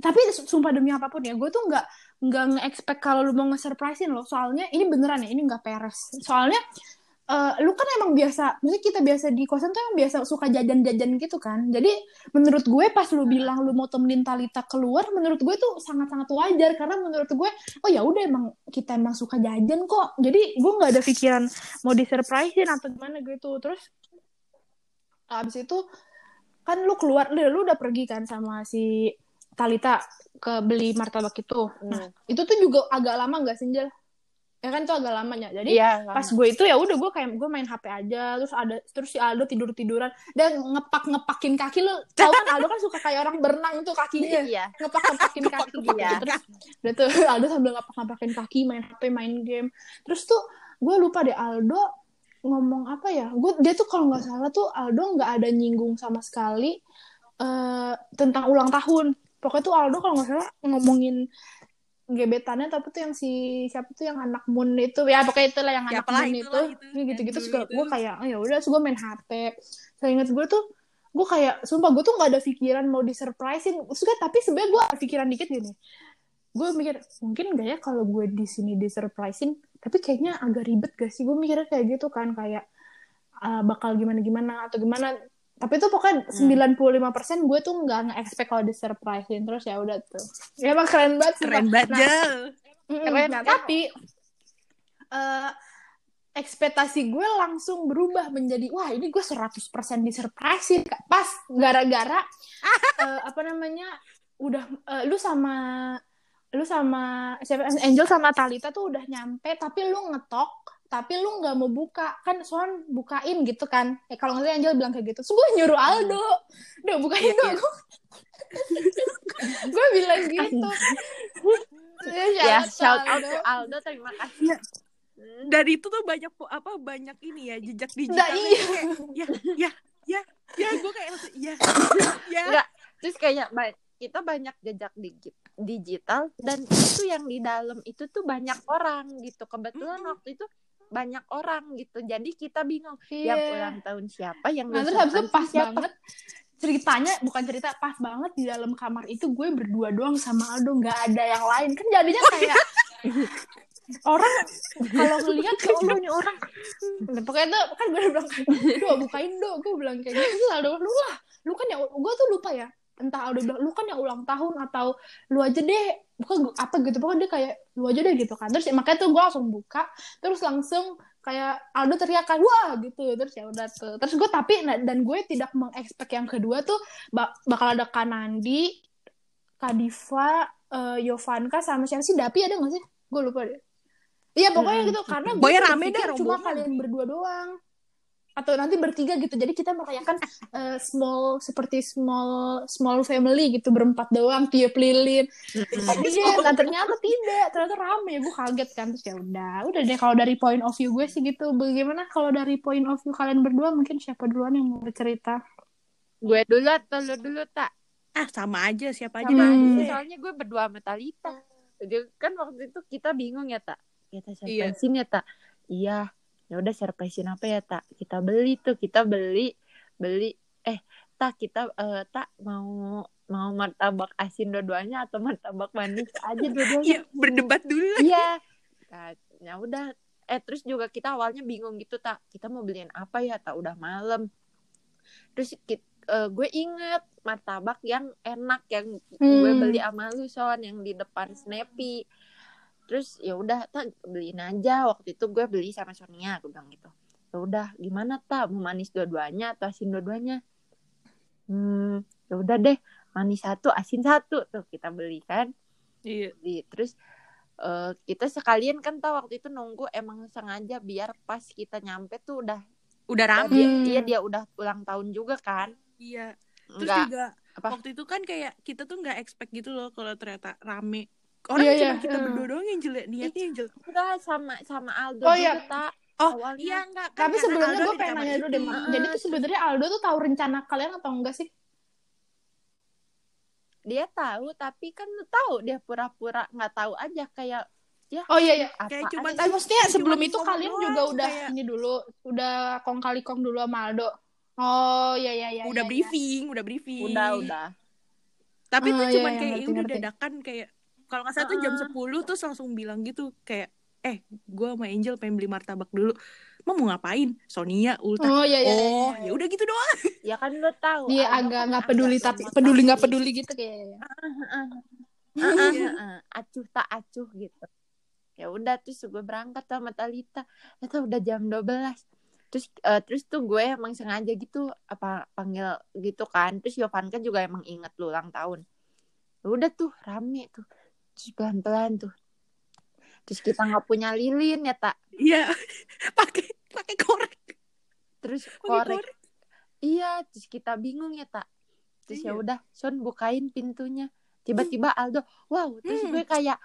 tapi su- sumpah demi apa pun ya gue tuh nggak nggak nge-expect kalau lu mau nge-surprisein lo. Soalnya ini beneran ya ini nggak peres. Soalnya eh, lu kan emang biasa maksudnya kita biasa di kosan tuh yang biasa suka jajan-jajan gitu kan. Jadi menurut gue pas lu bilang lu mau temenin Talita keluar menurut gue tuh sangat-sangat wajar. Karena menurut gue oh ya udah emang kita emang suka jajan kok. Jadi gue nggak ada pikiran mau disurprisein atau gimana gitu. Terus abis itu kan lu keluar lu, lu udah pergi kan sama si Talita ke beli martabak itu. Nah Hmm. itu tuh juga agak lama nggak sih Jel? ya kan itu agak lamanya. Jadi Iya, pas gue itu ya udah gue kayak gue main HP aja terus ada terus si Aldo tidur tiduran dan ngepak ngepakin kaki lu tau kan Aldo kan suka kayak orang berenang tuh kakinya iya. ngepak ngepakin kaki gitu. Iya. terus udah tuh [LAUGHS] Aldo sambil ngepak ngepakin kaki main HP main game. Terus tuh gue lupa deh Aldo ngomong apa ya? Gue dia tuh kalau nggak salah tuh Aldo nggak ada nyinggung sama sekali eh tentang ulang tahun pokoknya tuh Aldo kalau nggak salah ngomongin gebetannya tapi tuh yang si siapa tuh yang anak Moon itu ya pokoknya itulah yang anak Moon itu itu, Ini gitu-gitu yang suka dulu itu. gue kayak oh, ya udah gue main HP saya ingat gue tuh gue kayak sumpah gue tuh nggak ada pikiran mau disurprisein. Kan tapi sebenarnya gue ada pikiran dikit gini. Gue mikir mungkin gak ya kalau gue di sini disurprisein tapi kayaknya agak ribet gak sih? Gue mikirnya kayak gitu kan kayak ah, bakal gimana gimana atau gimana tapi itu pokoknya 95% gue tuh nggak nge-expect kalau di surprisein terus ya udah tuh ya emang keren banget Keren sumpah. banget, Nah, Jel. Mm-mm. Keren, Nah, tapi eh ekspektasi gue langsung berubah menjadi wah ini gue 100% disurprisein pas gara-gara [LAUGHS] eh, apa namanya udah eh, lu sama lu sama siapa Angel sama Talita tuh udah nyampe tapi lu ngetok tapi lu nggak mau buka. Kan Swan bukain gitu kan. Eh kalau nggak salah Angel bilang kayak gitu. So gue nyuruh Aldo. Udah bukain Iya, dong. [LAUGHS] gue bilang gitu. Ya shout out Aldo. to Aldo terima kasih. Dari itu tuh banyak apa banyak ini ya jejak Nah, digitalnya. Iya. kayak, ya ya ya ya gue kayak ya ya. Enggak. terus kayak ba- kita banyak jejak digi- digital dan itu yang di dalam itu tuh banyak orang gitu. Kebetulan Mm-mm. waktu itu banyak orang gitu. Jadi kita bingung Iya. yang ulang tahun siapa yang Nah, terus habis itu pas siapa? banget ceritanya bukan cerita pas banget di dalam kamar itu gue berdua doang sama Aldo nggak ada yang lain. Kan jadinya kayak orang kalau [LAUGHS] ngelihat ya Allah ini orang. Nah, pokoknya tuh kan gue udah bilang do bukain do gue bilang kayak gitu. Aldo lu lah lu kan yang gue tuh lupa ya entah Aldo bilang lu kan yang ulang tahun atau lu aja deh bukan apa gitu pokoknya dia kayak lu aja deh gitu kan. Terus ya, makanya tuh gue langsung buka terus langsung kayak Aldo teriakan wah gitu terus ya udah tuh. Terus gue tapi nah, dan gue tidak mengekspek yang kedua tuh ba- bakal ada Kanandi Kadifa eh, Yovanka sama siapa sih? Dapi ada gak sih? Gue lupa deh. Iya pokoknya Hmm. gitu karena gue rame deh cuma kalian berdua doang atau nanti bertiga gitu. Jadi kita merayakan eh, small seperti small small family gitu berempat doang tiup lilin. Iya, [LAUGHS] nah ternyata tidak, ternyata rame. Gue kaget kan, terus ya udah, udah deh kalau dari point of view gue sih gitu. Bagaimana kalau dari point of view kalian berdua mungkin siapa duluan yang mau bercerita? gue dulu atau lu dulu tak? Ah sama aja. Siapa aja sama Hmm. aja, soalnya gue berdua sama Talita. Jadi kan waktu itu kita bingung ya tak? Kita surprisein ya tak? Iya ya udah surprisein apa ya tak kita beli tuh kita beli beli. Eh tak kita eh, tak mau mau martabak asin dua-duanya atau martabak manis aja dua-duanya? Iya berdebat dulu. Iya. Nah, ya udah. Eh terus juga kita awalnya bingung gitu tak kita mau beliin apa ya tak udah malam. Terus kit- eh, gue inget martabak yang enak yang gue Hmm. beli sama lu Son yang di depan Snappy terus ya udah tak beliin aja. Waktu itu gue beli sama Sonia gue bilang gitu. Ya udah gimana tak mau manis dua-duanya atau asin dua-duanya? Hmm ya udah deh manis satu asin satu. Tuh kita beli kan. Iya. Di terus eh, kita sekalian kan tahu waktu itu nunggu emang sengaja biar pas kita nyampe tuh udah udah rame. dia, iya dia udah ulang tahun juga kan. Iya. Terus enggak juga Apa? waktu itu kan kayak kita tuh nggak expect gitu loh kalau ternyata rame orang Iya, cuma iya. kita Hmm. berdua doang yang jelek niatnya yang jelek enggak sama sama Aldo Oh, iya. tak oh Awalnya. iya enggak kan Tapi sebelumnya gue pengen nanya dulu deh. Jadi tuh sebenarnya Aldo tuh tahu rencana kalian atau enggak sih? dia tahu tapi kan lu tahu dia pura-pura nggak tahu aja kayak ya Oh iya iya. apaan Kayak cuman- Tapi maksudnya Cuma sebelum itu kalian juga udah kayak- ini dulu, udah kong kali kong dulu sama Aldo. Oh iya iya iya. udah iya, briefing udah briefing udah udah tapi Oh, tuh iya, cuman iya, kayak ngerti, ya udah ngerti. dadakan kayak kalau nggak salah tuh jam Heeh. 10 terus langsung bilang gitu kayak eh gue sama Angel pengen beli martabak dulu mau mau ngapain Sonia Ulta Oh iya iya. iya, oh iya. ya udah gitu doang [LAUGHS] ya kan lu tahu Dia agak kan nggak peduli agak tapi peduli nggak peduli gitu kayaknya. Heeh, Iya. heeh. acuh tak acuh gitu ya udah terus gue berangkat sama Talita ternyata udah jam 12 terus eh, terus tuh gue emang sengaja gitu apa panggil gitu kan terus Yovanka juga emang inget lu ulang tahun Ya udah tuh rame tuh terus pelan pelan tuh. Terus kita nggak punya lilin ya tak iya [LAUGHS] pakai pakai korek. Terus korek. korek. Iya terus kita bingung ya tak terus ya Iya. udah Son bukain pintunya. Tiba-tiba Aldo wow. Terus Hmm. gue kayak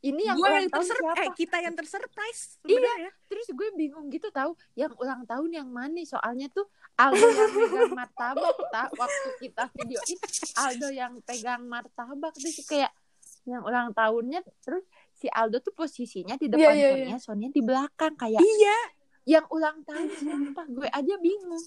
ini yang gue ulang yang tahun siapa? eh kita yang tersurprise Iya. sebenarnya. Terus gue bingung gitu tahu yang ulang tahun yang mana? Soalnya tuh Aldo yang pegang martabak tak waktu kita videoin Aldo yang pegang martabak. Terus kayak yang ulang tahunnya terus si Aldo tuh posisinya di depan Iya, iya, Sonia Sonia di belakang kayak iya. yang ulang tahun siapa? Gue aja bingung.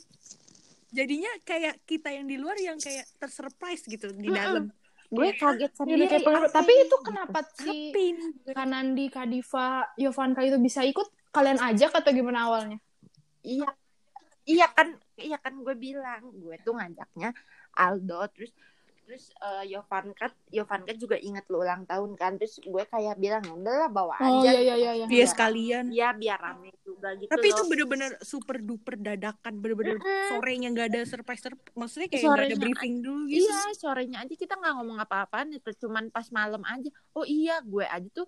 Jadinya kayak kita yang di luar yang kayak tersurprise gitu di Mm-mm. dalam. Gue Kayak, kaget Iya, sendiri kayak pengen- Tapi itu Gitu. kenapa si apa ini Kanandi, Kadiva, Yovanka itu bisa ikut? Kalian ajak atau gimana awalnya? iya. Iya kan iya kan gue bilang gue tuh ngajaknya Aldo terus terus uh, Yovanka Yovanka juga inget lu ulang tahun kan terus gue kayak bilang ya udahlah bawa Oh aja iya iya iya. iya. Iya sekalian. ya biar rame juga gitu Tapi itu loh. bener-bener super duper dadakan, bener-bener Mm-mm. sorenya nggak ada surprise, surprise. maksudnya kayak nggak ada Sorenya- briefing dulu gitu. Iya, sorenya aja kita nggak ngomong apa-apaan itu, cuman pas malam aja. Oh iya, gue aja tuh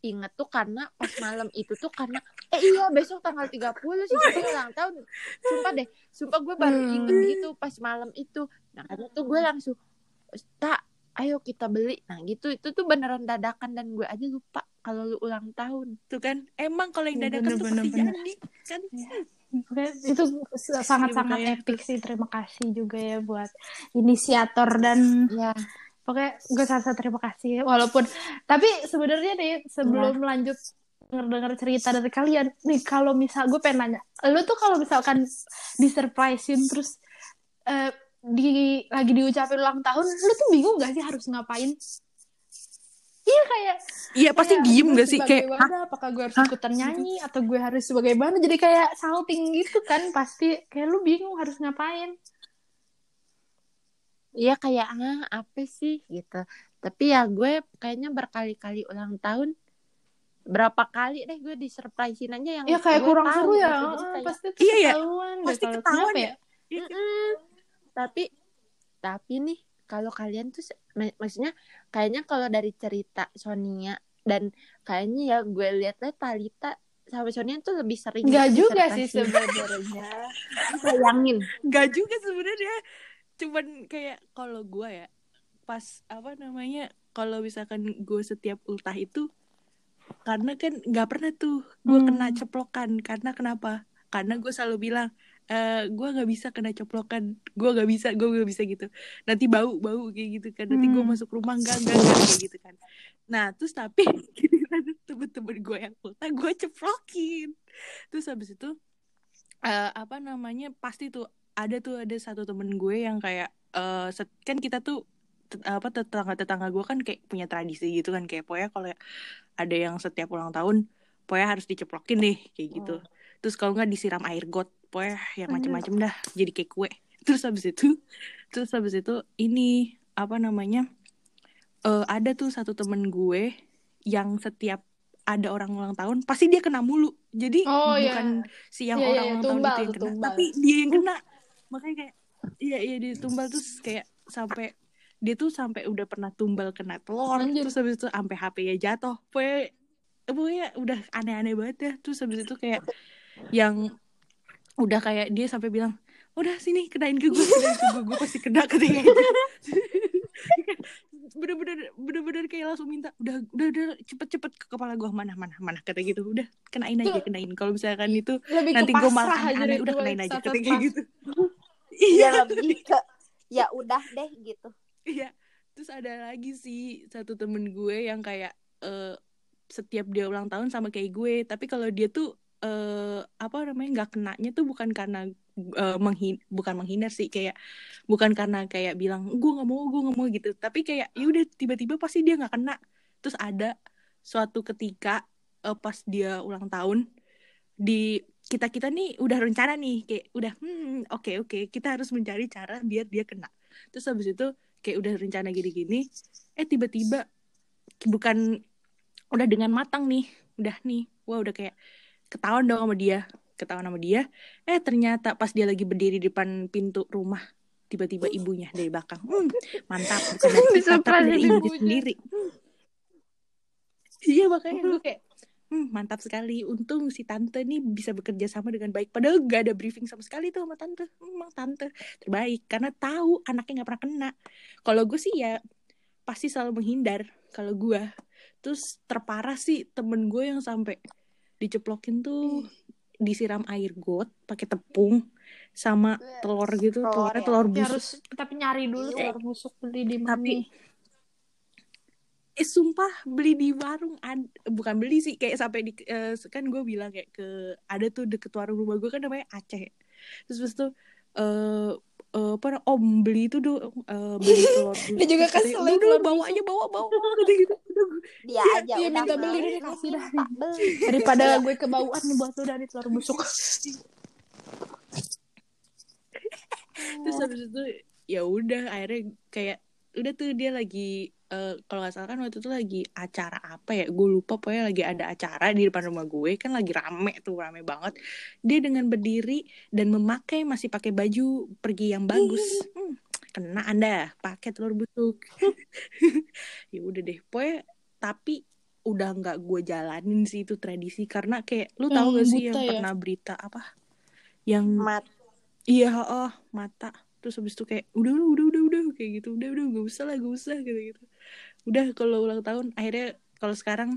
inget tuh karena pas malam itu tuh karena eh iya besok tanggal 30 sih ulang tahun. Sumpah deh, sumpah gue baru Hmm. inget gitu pas malam itu. Nah, karena tuh gue langsung tak ayo kita beli. Nah, gitu itu tuh beneran dadakan dan gue aja lupa kalau lu ulang tahun. Tuh kan, emang kalau yang Iya, dadakan tuh bener, pasti bener, jadi kan. Oke, itu sangat-sangat makanya epic sih. Terima kasih juga ya buat inisiator dan Ya, pokoknya gue sangat terima kasih. Walaupun tapi sebenarnya nih sebelum lanjut denger-denger cerita dari kalian nih kalau misal gue pengen nanya, lu tuh kalau misalkan disurprisein terus eh, di lagi diucapin ulang tahun, lu tuh bingung gak sih harus ngapain? Iya kayak Iya pasti kayak diem gak sih sebagai kayak wadah, apakah gue harus ikutan nyanyi atau gue harus sebagai mana jadi kayak salting gitu kan pasti kayak lu bingung harus ngapain Iya kayak ah apa sih gitu. Tapi ya gue kayaknya berkali-kali ulang tahun berapa kali deh gue disurprisein aja yang ya kayak kurang tahu seru ya kayak, pasti Iya, ya. Pasti ketahuan kenapa ya. "Mm-mm." Tapi tapi nih kalau kalian tuh mak- maksudnya kayaknya kalau dari cerita Sonia dan kayaknya ya gue lihat-lihat Talita sama Sonia tuh lebih sering gitu juga sih sebenarnya. sayangin Gak juga sebenarnya. Cuman kayak kalau gue ya pas apa namanya kalau misalkan gue setiap ultah itu karena kan nggak pernah tuh gue Hmm. kena ceplokan. Karena kenapa? Karena gue selalu bilang eh gue nggak bisa kena ceplokan gue nggak bisa gue nggak bisa gitu. Nanti bau bau kayak gitu kan. Nanti gue Hmm. masuk rumah enggak enggak enggak kayak gitu kan. Nah terus tapi [LAUGHS] giliran temen-temen gue yang ultah gue ceplokin. Terus habis itu eh, apa namanya pasti tuh ada tuh ada satu temen gue yang kayak set- kan kita tuh apa tetangga tetangga gue kan kayak punya tradisi gitu kan. Kayak pokoknya kalau ada yang setiap ulang tahun pokoknya harus diceplokin deh kayak gitu terus kalau nggak disiram air got pokoknya yang macem-macem dah jadi kayak kue. [LAUGHS] Terus habis itu terus habis itu ini apa namanya eh ada tuh satu temen gue yang setiap ada orang ulang tahun pasti dia kena mulu. Jadi Oh, iya. bukan si yang Iya, orang iya, ulang tumbal, tahun itu yang kena tumbal. tapi dia yang kena. Makanya kayak iya iya dia tumbal terus kayak sampai dia tuh sampai udah pernah tumbal kena telur Anjir. terus habis itu sampai HP-nya jatuh. Pokoknya pokoknya udah aneh-aneh banget ya. Terus habis itu kayak yang udah kayak dia sampai bilang udah sini kenain ke gue kenain ke gue gue pasti kena katanya. Gitu. [LAUGHS] bener-bener bener-bener kayak langsung minta udah udah udah cepet-cepet ke kepala gue mana mana mana kata gitu. Udah kenain aja kenain. Kalau misalkan itu Lebih nanti gue malah aneh udah kenain aja kata kayak gitu. [LAUGHS] Ya iya. lebih ke ya udah deh gitu. Iya. Terus ada lagi sih satu temen gue yang kayak eh, setiap dia ulang tahun sama kayak gue. Tapi kalau dia tuh eh apa namanya nggak kenanya tuh bukan karena eh, menghin bukan menghindar sih kayak bukan karena kayak bilang gue nggak mau gue nggak mau gitu. Tapi kayak ya udah tiba-tiba pasti dia nggak kena. Terus ada suatu ketika eh, pas dia ulang tahun di kita kita nih udah rencana nih kayak udah hmm oke oke kita harus mencari cara biar dia kena. Terus habis itu kayak udah rencana gini-gini eh tiba-tiba bukan udah dengan matang nih udah nih wah udah kayak ketahuan dong sama dia ketahuan sama dia. Eh ternyata pas dia lagi berdiri di depan pintu rumah tiba-tiba ibunya dari belakang. Hmm, mantap bukan [LAUGHS] dari kita tapi dari ibunya. sendiri. [LAUGHS] Iya makanya gue kayak hmm, mantap sekali. Untung si tante nih bisa bekerja sama dengan baik. Padahal gak ada briefing sama sekali tuh sama tante. Emang tante terbaik karena tahu anaknya nggak pernah kena. Kalau gue sih ya pasti selalu menghindar kalau gue terus terparah sih temen gue yang sampai diceplokin tuh disiram air got pakai tepung sama telur gitu Telur telurnya ya. telur Ya, busuk harus tapi nyari dulu Iya. telur busuk beli di mana Tapi- eh sumpah beli di warung ad- bukan beli sih kayak sampai di eh, kan gue bilang kayak ke ada tuh deket warung rumah gue kan namanya Aceh terus terus tuh eh apa namanya, om beli itu dong eh, beli telur. [LAUGHS] Dia juga kesel udah udah telur bawa aja bawa bawa. [LAUGHS] Gitu. Gue- dia Iya, aja dia minta beli, dia kasih beli. [LAUGHS] Daripada gue kebauan nih buat lu dari telur busuk. Terus habis itu ya udah akhirnya kayak udah tuh dia lagi eh, kalau nggak salah kan waktu itu lagi acara apa ya? Gue lupa pokoknya lagi ada acara di depan rumah gue. Kan lagi rame tuh rame banget. Dia dengan berdiri dan memakai masih pakai baju pergi yang bagus. Hmm, kena anda pakai telur busuk. [LAUGHS] Ya udah deh pokoknya tapi udah nggak gue jalanin sih itu tradisi. Karena kayak lu tahu gak sih yang ya? pernah berita apa? Yang mat. Iya, oh, mata. Terus habis itu kayak udah udah udah udah udah kayak gitu. Udah udah gak usah lah, gak usah gitu gitu. Udah kalau ulang tahun akhirnya kalau sekarang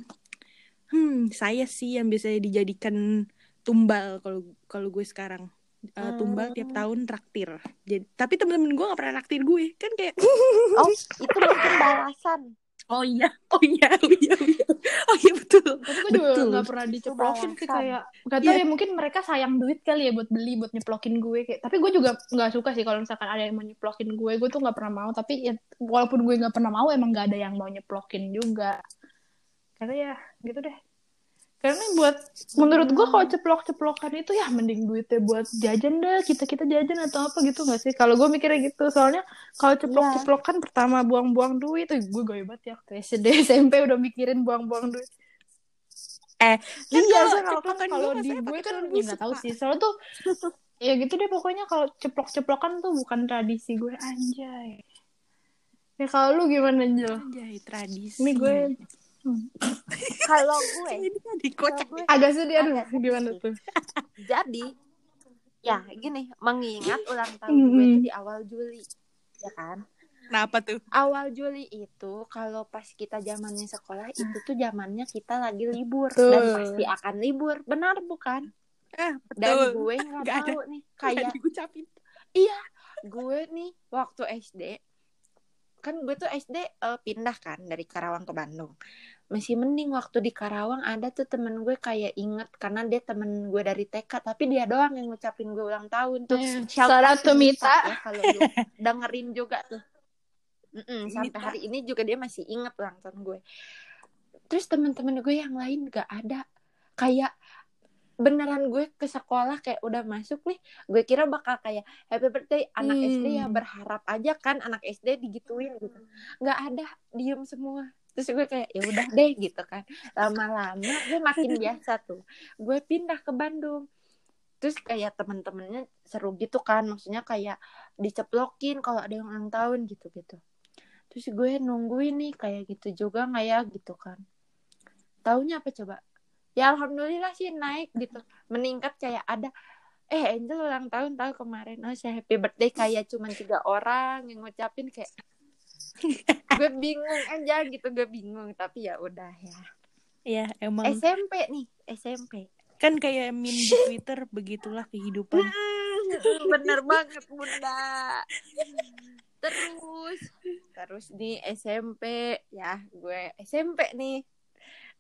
hmm, saya sih yang biasanya dijadikan tumbal kalau kalau gue sekarang. Eh, tumbal tiap tahun traktir. Jadi tapi temen-temen gue gak pernah traktir gue. Kan kayak oh itu mungkin balasan oh iya, oh iya, oh iya, oh iya. Oh iya betul. Tapi gue juga gak pernah diceplokin sih kayak Gak tau Iya. ya mungkin mereka sayang duit kali ya buat beli buat nyeplokin gue kayak Tapi gue juga gak suka sih kalau misalkan ada yang mau nyeplokin gue Gue tuh gak pernah mau Tapi ya walaupun gue gak pernah mau emang gak ada yang mau nyeplokin juga Karena ya gitu deh Karena buat menurut gue kalau ceplok-ceplokan itu ya mending duitnya buat jajan dah kita-kita jajan atau apa gitu gak sih Kalau gue mikirnya gitu soalnya kalau ceplok-ceplokan pertama buang-buang duit tuh gue gak hebat ya waktu SD SMP udah mikirin buang-buang duit Eh, kan iya, kalau kan kalau gue di gue kan busuk, nggak tahu sih. Soalnya tuh ya gitu deh pokoknya kalau ceplok-ceplokan tuh bukan tradisi gue anjay. Ya kalau lu gimana Jel? Anjay, tradisi. Ini gue kalau gue kalau gue agak sedih aduh gimana tuh? jadi ya gini mengingat ulang tahun gue itu di awal Juli ya kan Kenapa tuh? awal Juli itu kalau pas kita zamannya sekolah itu tuh zamannya kita lagi libur Betul. dan pasti akan libur benar bukan Ah, dan betul. gue nggak Nggak ada. tahu nih Kayak diucapin. gue nih waktu SD kan gue tuh SD eh, pindah kan dari Karawang ke Bandung. Masih mending waktu di Karawang ada tuh temen gue kayak inget karena dia temen gue dari TK tapi dia doang yang ngucapin gue ulang tahun tuh. Eh, Shout shout out to Mita. ya kalau lu [LAUGHS] dengerin juga tuh. Mm-mm, sampai Mita. hari ini juga dia masih inget ulang tahun gue. Terus temen-temen gue yang lain gak ada. Kayak beneran gue ke sekolah kayak udah masuk nih gue kira bakal kayak happy birthday. Anak Hmm. SD ya berharap aja kan anak SD digituin gitu. Nggak ada diem semua. Terus gue kayak ya udah deh gitu kan. Lama-lama gue makin biasa tuh. Gue pindah ke Bandung. Terus kayak temen-temennya seru gitu kan maksudnya kayak diceplokin kalau ada yang ulang tahun gitu gitu terus gue nungguin nih kayak gitu juga nggak ya gitu kan. Taunya apa coba ya alhamdulillah sih naik gitu. Meningkat kayak ada eh Angel ulang tahun tahu kemarin. Oh saya happy birthday kayak cuma tiga orang yang ngucapin kayak gue bingung aja gitu gue bingung. Tapi ya udah ya. Ya, emang. SMP nih SMP kan kayak meme di Twitter begitulah kehidupan. bener banget bunda. Terus terus di SMP ya gue SMP nih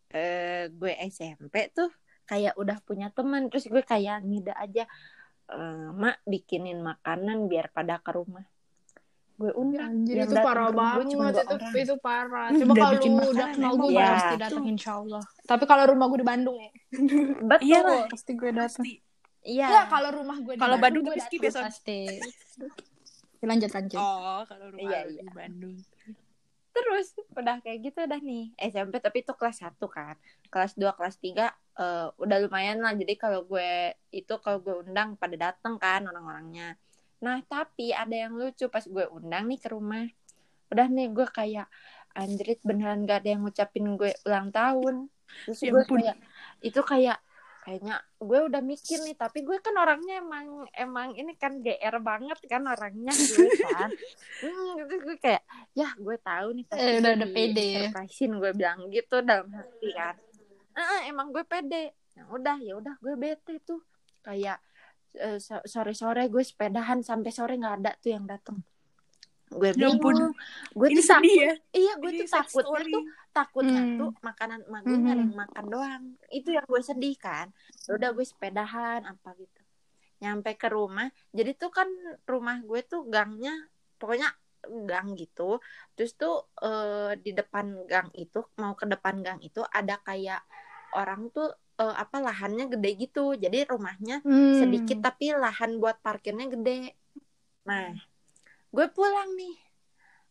eh gue SMP tuh kayak udah punya teman terus gue kayak ngide aja eh, mak bikinin makanan biar pada ke rumah gue undang Anjir itu parah banget cuma itu orang. itu parah. Coba udah kalau bikin lu makanan, udah kenal gue ya. pasti datang insya Allah. Tapi kalau rumah gue di Bandung ya, betul Iyalah. pasti gue datang. Iya Enggak, kalau rumah gue di Kalau Bandung gue tapi skip ya, pasti. Lanjut lanjut. Oh, kalau rumah Iya, iya. di Bandung. Terus udah kayak gitu udah nih SMP tapi itu kelas 1 kan. Kelas 2 kelas 3 eh, udah lumayan lah. Jadi kalau gue itu kalau gue undang pada dateng kan orang-orangnya. Nah tapi ada yang lucu pas gue undang nih ke rumah. Udah nih gue kayak anjrit beneran gak ada yang ngucapin gue ulang tahun? Terus Ya gue kayak itu kayak kayaknya gue udah mikir nih tapi gue kan orangnya emang emang ini kan GR banget kan orangnya gue [LAUGHS] kan. Hmm, gue kayak ya gue tahu nih pasti Eh, udah- udah pede. surprisein gue bilang gitu dalam hati kan. "Ah, emang gue pede. Ya udah ya udah gue bete tuh. Kayak sore sore gue sepedahan sampai sore nggak ada tuh yang dateng gue Ya bingung gue tuh takut ya. iya gue tuh takutnya story. tuh takutnya Hmm. tuh makanan emak gue Mhm. yang makan doang itu yang gue sedih kan Ya udah gue sepedahan apa gitu nyampe ke rumah jadi tuh kan rumah gue tuh gangnya pokoknya gang gitu terus tuh eh, di depan gang itu mau ke depan gang itu ada kayak orang tuh eh, apa lahannya gede gitu jadi rumahnya Hmm. sedikit tapi lahan buat parkirnya gede Nah, gue pulang nih.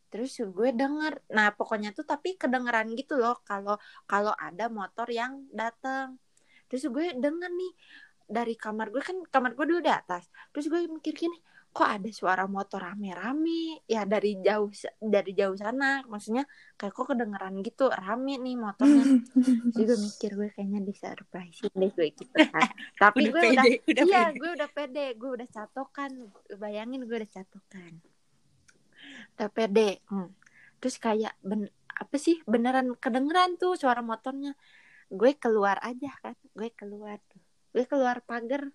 Terus gue denger, nah pokoknya tuh tapi kedengeran gitu loh kalau kalau ada motor yang datang. Terus gue denger nih dari kamar gue kan kamar gue dulu di atas. Terus gue mikir gini, kok ada suara motor rame-rame ya dari jauh dari jauh sana maksudnya kayak kok kedengeran gitu rame nih motornya [LAUGHS] juga mikir gue kayaknya di surprise deh gue gitu kan [LAUGHS] tapi Udah gue pede, udah, udah iya pede. gue udah pede gue udah catokan bayangin gue udah catokan pede hmm. terus kayak ben apa sih beneran kedengeran tuh suara motornya. Gue keluar aja kan gue keluar tuh. Gue keluar pagar.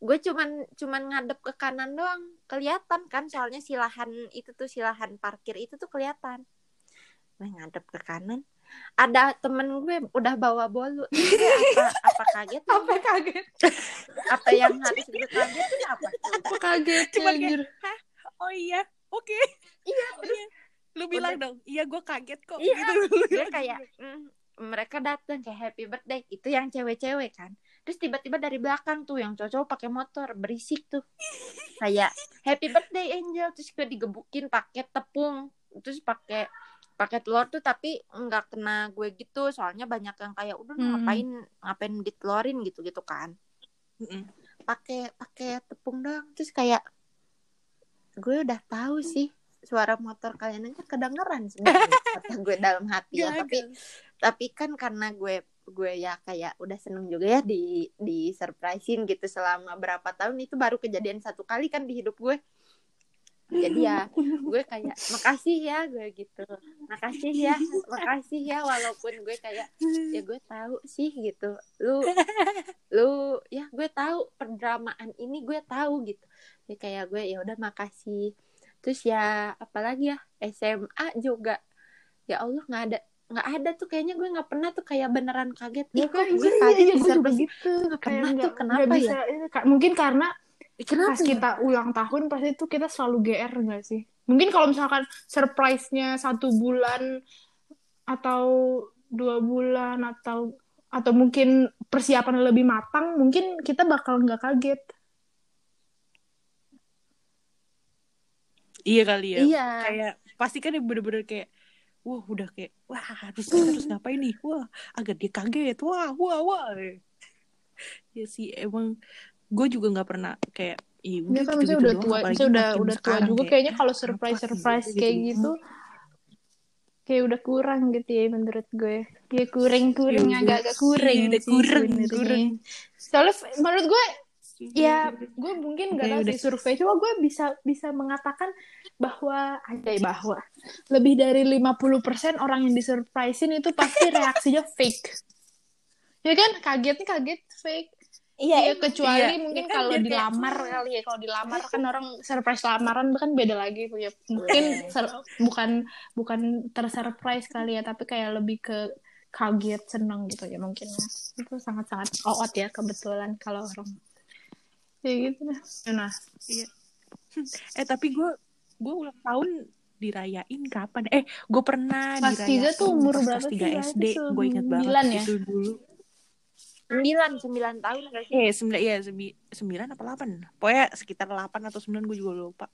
Gue cuman cuman ngadep ke kanan doang kelihatan kan soalnya silahan itu tuh silahan parkir itu tuh kelihatan. Gue ngadep ke kanan. Ada temen gue udah bawa bolu. Apa apa kaget Apa kaget? apa yang harus gue kaget apa? Apa kaget? Cuman kayak, anjir? oh iya oke. Iya [LAUGHS] Iya. lu bilang dong. Iya gue kaget kok. Iya, gitu. [LAUGHS] dia kayak mm, mereka datang kayak happy birthday. Itu yang cewek-cewek kan. Terus tiba-tiba dari belakang tuh yang cowok pakai motor berisik tuh. [LAUGHS] Kayak happy birthday angel. Terus gue digebukin pakai tepung terus pakai pakai telur tuh tapi nggak kena gue gitu. Soalnya banyak yang kayak udah Hmm. ngapain ngapain ditelorin gitu gitu kan pakai pakai tepung doang. Terus kayak gue udah tahu sih suara motor kalian aja kedengeran sebenarnya [LAUGHS] kata gue dalam hati ya tapi Gagal. tapi kan karena gue gue ya kayak udah seneng juga ya di di surprisein gitu selama berapa tahun itu baru kejadian satu kali kan di hidup gue jadi ya [LAUGHS] gue kayak makasih ya gue gitu. Makasih ya makasih ya walaupun gue kayak ya gue tahu sih gitu. Lu lu ya gue tahu perdramaan ini gue tahu gitu. Ya kayak gue ya udah makasih. Terus ya apalagi ya SMA juga. Ya Allah nggak ada nggak ada tuh kayaknya gue nggak pernah tuh kayak beneran kaget. Ya kok kan, gue iya, kaget iya, gue juga surprise gitu. Nggak pernah tuh, kenapa ya? bisa, Kak. Mungkin karena kenapa pas ya? kita ulang tahun pasti itu kita selalu GR nggak sih? Mungkin kalau misalkan surprise-nya satu bulan atau dua bulan atau atau mungkin persiapan lebih matang, mungkin kita bakal nggak kaget. iya kali ya iya kayak pasti kan bener-bener kayak wah udah kayak wah harus harus ngapain nih wah agak dia kaget wah wah wah ya sih emang gue juga nggak pernah kayak Dia kan gitu-gitu maksudnya udah tua, apalagi udah udah tua juga kayak, kayaknya kalau surprise surprise gitu, kayak gitu. gitu kayak udah kurang gitu ya menurut gue. Ya kurang kurang Iya, agak-agak iya, udah sih kurang, sebenarnya. kurang. Soalnya menurut gue ya gue mungkin nggak Oke, tahu sih survei cuma gue bisa bisa mengatakan bahwa aja bahwa lebih dari 50% orang yang disurprisein itu pasti reaksinya fake ya kan kagetnya kaget fake iya Iya, kecuali iya. mungkin Kan kalau biar kayak, dilamar kali ya kalau dilamar kan [LAUGHS] orang surprise lamaran kan beda lagi ya mungkin ser- bukan bukan tersurprise kali ya tapi kayak lebih ke kaget seneng gitu ya mungkin ya. itu sangat sangat out ya kebetulan kalau orang kayak gitu nah nah eh tapi gue gue ulang tahun dirayain kapan eh gue pernah Kelas dirayain tiga tuh umur berapa kelas sih? tiga SD gue inget banget ya? itu dulu sembilan sembilan tahun gak sih? Eh sembilan ya sembi- sembilan apa delapan? Pokoknya sekitar delapan atau sembilan gue juga lupa.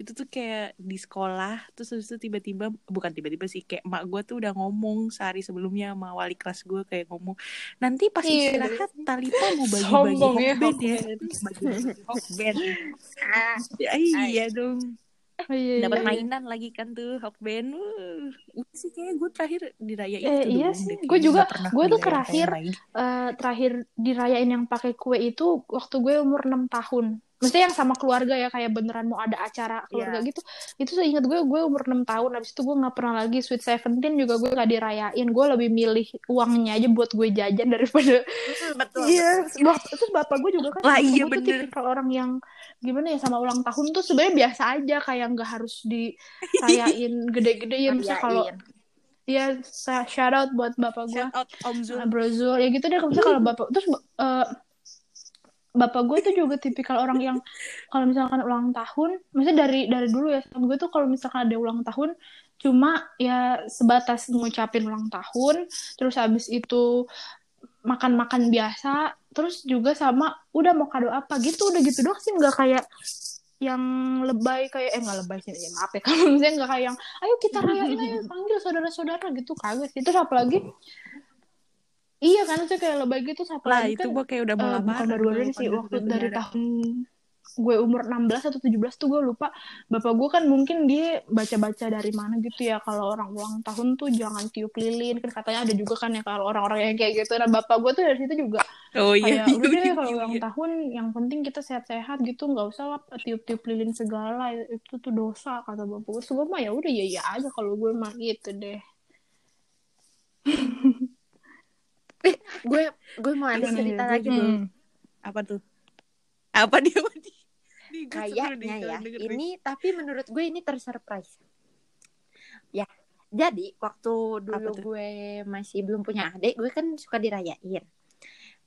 Itu tuh kayak di sekolah terus habis itu tiba-tiba bukan tiba-tiba sih kayak emak gue tuh udah ngomong sehari sebelumnya sama wali kelas gue kayak ngomong nanti pas Iya. istirahat Talipa mau bagi-bagi ya, hokben ya. hokben. [LAUGHS] bagi-bagi hokben [LAUGHS] ah, ya, iya dong oh, iya, dapat iya. mainan lagi kan tuh Hokben uh, udah sih kayaknya gue terakhir dirayain Eh, itu iya doang sih. Gue juga- gue tuh terakhir eh, terakhir dirayain yang pakai kue itu waktu gue umur 6 tahun. Maksudnya yang sama keluarga ya kayak beneran mau ada acara keluarga gitu. Itu seingat gue gue umur 6 tahun habis itu gue nggak pernah lagi sweet seventeen juga gue nggak dirayain. Gue lebih milih uangnya aja buat gue jajan [LAUGHS] daripada mm, betul Iya, bap- terus bapak gue juga kan Lah, iya, gue tuh bener. tipikal orang yang gimana ya sama ulang tahun tuh sebenarnya biasa aja kayak nggak harus dirayain [LAUGHS] gede-gede ya misalnya kalau ya shout out buat bapak gue. Shout out Om Zul. Bro Zul. Ya gitu deh misalnya kalau bapak terus eh, bapak gue tuh juga tipikal orang yang kalau misalkan ulang tahun maksudnya dari dari dulu ya gue tuh kalau misalkan ada ulang tahun cuma ya sebatas ngucapin ulang tahun terus habis itu makan-makan biasa terus juga sama udah mau kado apa? Gitu udah gitu doang sih nggak kayak yang lebay kayak eh nggak lebay sih ya, maaf ya [LAUGHS] kalau misalnya nggak kayak yang ayo kita rayain ayo panggil saudara-saudara gitu kagak sih. Terus apalagi iya kan itu kayak lebay gitu lah apalagi itu kan gue kayak udah eh, mau bukan lamaran baru-baru kalau ini sih waktu dari tahun gue umur 16 atau 17 tuh gue lupa. Bapak gue kan mungkin dia baca-baca dari mana gitu ya kalau orang ulang tahun tuh jangan tiup lilin. Kan katanya ada juga kan ya kalau orang-orang yang kayak gitu. Nah bapak gue tuh dari situ juga oh iya kayak udah deh iya, kalau iya, ulang iya. tahun yang penting kita sehat-sehat gitu nggak usah lah tiup-tiup lilin segala. Itu tuh dosa kata bapak gue Terus gue mah ya udah ya ya aja kalau gue mah gitu deh gue gue mau ada cerita ya? lagi dulu Hmm. apa tuh apa dia gue seru kayaknya ya nih. ini tapi menurut gue ini tersurprise ya jadi waktu dulu tuh? gue masih belum punya adik gue kan suka dirayain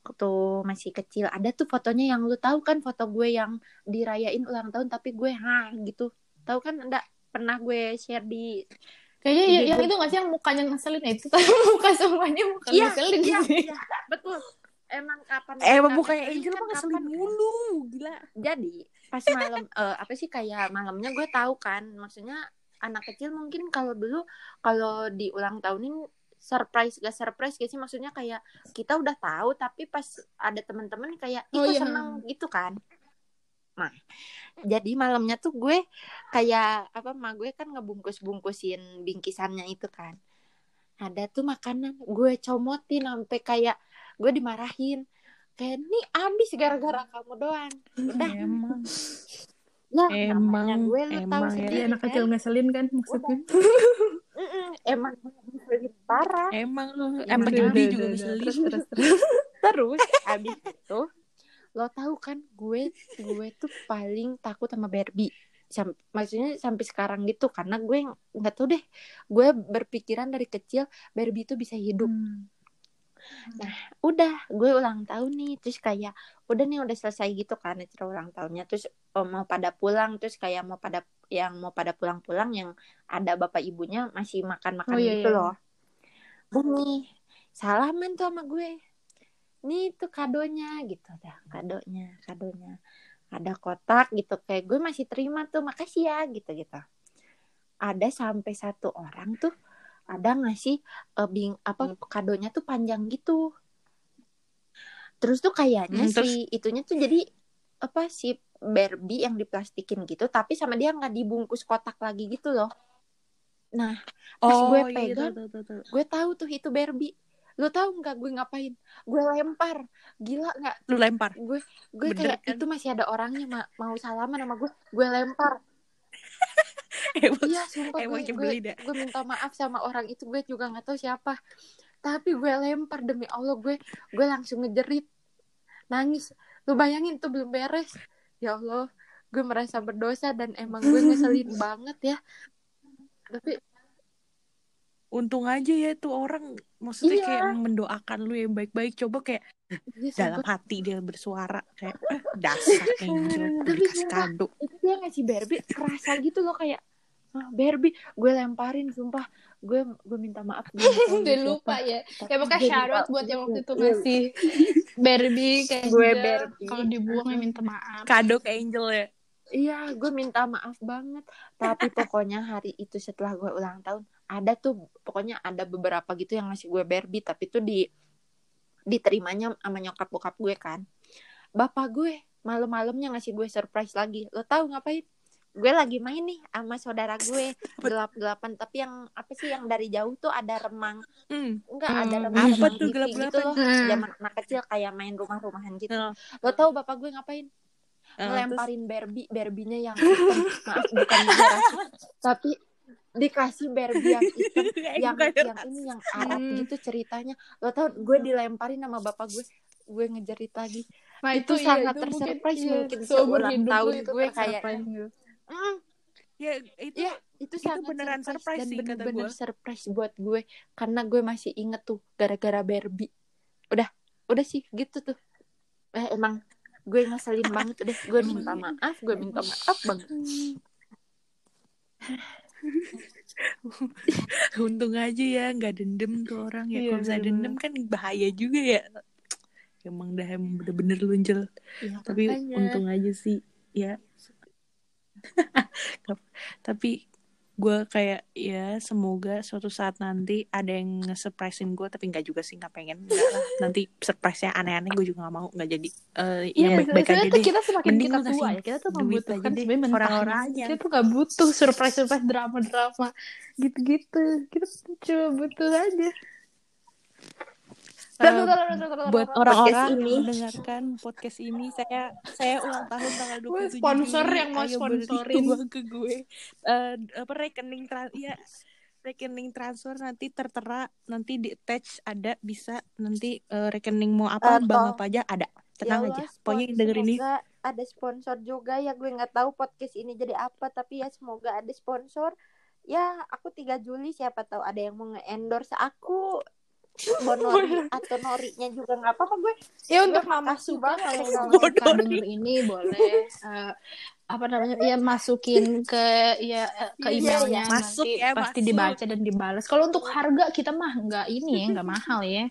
waktu masih kecil ada tuh fotonya yang lu tahu kan foto gue yang dirayain ulang tahun tapi gue ha gitu tahu kan enggak pernah gue share di kayaknya ya, yang gue. itu nggak sih yang mukanya ngeselin? Itu tapi [LAUGHS] muka semuanya muka iya ngeselin iya sih. iya. Betul. Emang kapan eh emang ngeselin Angel kan mah ngeselin kapan kan? mulu gila. Jadi pas malam eh, apa sih kayak malamnya gue tahu kan. Maksudnya anak kecil mungkin kalau dulu kalau di ulang tahunin surprise gak surprise gak sih? Maksudnya kayak kita udah tahu tapi pas ada teman-teman kayak Oh, itu iya. seneng gitu kan nah jadi malamnya tuh gue kayak apa ma gue kan ngebungkus bungkusin bingkisannya itu kan. Ada tuh makanan gue comotin sampai kayak gue dimarahin. Kayak nih abis gara-gara kamu doang. Udah. Emang. [LAUGHS] Ya Emang, gue lu tahu emang. ya. sendiri Iya, anak kan. kecil ngeselin kan maksudnya? [LAUGHS] Emang ngeselin parah. Emang lu Ya, emang Jody udah, juga ngeselin. Terus terus terus. [LAUGHS] Terus abis itu lo tahu kan gue gue tuh paling takut sama Barbie. Sam- maksudnya sampai sekarang gitu karena gue nggak tahu deh. Gue berpikiran dari kecil Barbie itu bisa hidup. Hmm. udah gue ulang tahun nih terus kayak udah nih udah selesai gitu kan acara ulang tahunnya. Terus oh, mau pada pulang terus kayak mau pada yang mau pada pulang-pulang yang ada bapak ibunya masih makan-makan Oh, iya, gitu iya. loh. Nih salaman tuh sama gue nih tuh kadonya gitu. Dah kadonya kadonya. Ada kotak gitu. Kayak gue masih terima tuh makasih ya gitu gitu. Ada sampai satu orang tuh ada ngasih eh, bing apa kadonya tuh panjang gitu. Terus tuh kayaknya Hmm, terus? si itunya tuh jadi apa si Barbie yang diplastikin gitu tapi sama dia nggak dibungkus kotak lagi gitu loh. Nah pas gue iya, pegang tahu, tahu, tahu. gue tahu tuh itu Barbie lo tahu nggak gue ngapain? Gue lempar. Gila nggak? Lu lempar? Gue gue Bener kayak kan? itu masih ada orangnya ma- mau salaman sama gue gue lempar. [LAUGHS] Emang iya sumpah emang gue, gue, ya? gue minta maaf sama orang itu gue juga nggak tahu siapa. Tapi gue lempar demi allah gue gue langsung ngejerit. Nangis. Lu bayangin tuh belum beres. Ya allah gue merasa berdosa dan emang gue ngeselin [LAUGHS] banget ya. Tapi untung aja ya tuh orang maksudnya Iya. kayak mendoakan lu yang baik-baik coba kayak dia dalam sumpah, hati dia bersuara kayak "Eh, [LAUGHS] dasar angel Tapi dikasih sumpah, kado itu dia ngasih Barbie kerasa gitu loh kayak ah, Barbie gue lemparin sumpah gue gue minta maaf gue [LAUGHS] udah lupa ya ya pokoknya gue shout out lupa. buat yang waktu itu Iya. masih [LAUGHS] Barbie kayak Gue gitu. Barbie. kalau dibuang ya minta maaf kado ke angel ya Iya, gue minta maaf banget. Tapi pokoknya hari itu setelah gue ulang tahun, ada tuh pokoknya ada beberapa gitu yang ngasih gue Barbie, tapi tuh di diterimanya sama nyokap bokap gue kan. Bapak gue malam-malamnya ngasih gue surprise lagi. Lo tahu ngapain? Gue lagi main nih sama saudara gue gelap-gelapan, tapi yang apa sih yang dari jauh tuh ada remang. hmm. Enggak, Hmm, ada apa remang tuh remang TV gelap-gelapan? gitu loh. Hmm. Zaman anak kecil kayak main rumah-rumahan gitu. Oh. Lo tahu bapak gue ngapain? Eh, ngelemparin Barbie Barbie-nya yang [LAUGHS] maaf bukan merah tapi dikasih Barbie [LAUGHS] yang hitam terus yang yang ini yang Arab Hmm. gitu ceritanya. Lo tau gue dilemparin sama bapak gue gue ngejerit lagi Nah, Itu iya, sangat itu tersurprise mungkin seumur seulang hidup tahun lu itu gue kayak- tersurprise gitu. mm, ya itu Iya, itu sangat beneran surprise dan sih, kata bener-bener gue. surprise buat gue karena gue masih inget tuh gara-gara Barbie. Udah udah sih gitu tuh. Eh, emang gue ngeselin banget udah. Gue minta [LAUGHS] maaf gue minta maaf banget [LAUGHS] [LAUGHS] untung aja ya nggak dendam tuh orang ya. Iya, kalau misalnya dendam kan bahaya juga ya. Emang dah emang bener-bener lunjel ya, tapi makanya. untung aja sih ya. [LAUGHS] Tapi gue kayak ya semoga suatu saat nanti ada yang nge-surprisein gue tapi nggak juga sih nggak pengen nggak lah nanti surprise-nya aneh-aneh gue juga nggak mau nggak jadi Eh Iya, yang baik-baik aja deh kita semakin Mending kita tua ya, kita tuh membutuhkan aja deh, sebenarnya orang-orangnya. Kita tuh gak butuh surprise-surprise drama-drama gitu-gitu. Kita cuma butuh aja. Eh, bentar, buat orang-orang yang mendengarkan podcast ini saya saya ulang tahun tanggal 27 sponsor yang mau sponsorin. ke gue. Eh, apa rekening trans ya rekening transfer nanti tertera nanti di attach ada bisa nanti eh, rekening mau apa Atau- bank apa aja ada. Ya tenang Allah, aja pokoknya denger ini. ada sponsor juga ya gue nggak tahu podcast ini jadi apa tapi ya semoga ada sponsor. Ya aku 3 Juli siapa tahu ada yang mau nge-endorse aku bonori atau norinya juga nggak apa-apa gue Ya untuk mama suka banget kalau denger ini boleh eh, apa namanya ya masukin ke ya eh, ke Iya, emailnya iya. Masuk nanti ya, pasti masuk. dibaca dan dibalas. Kalau untuk harga kita mah nggak ini ya nggak mahal ya.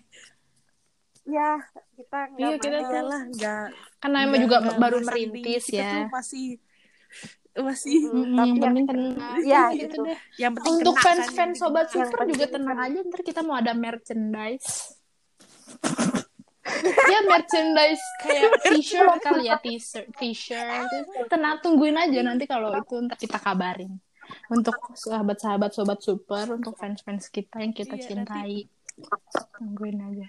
ya kita nggak Iya, kita mahal. tuh- lah nggak Karena emang juga baru merintis kita ya. tuh masih masih. Mm, Mm-mm, tapi yang penting tenang. ya gitu itu deh. yang penting Untuk kena kan, fans-fans yang sobat super juga tenang. aja ntar kita mau ada merchandise. [LAUGHS] ya merchandise kayak [LAUGHS] t-shirt kali ya t-shirt t-shirt. Tenang tungguin aja nanti kalau itu ntar kita kabarin. Untuk sahabat-sahabat sobat super untuk fans-fans kita yang kita Iya, cintai. Tungguin aja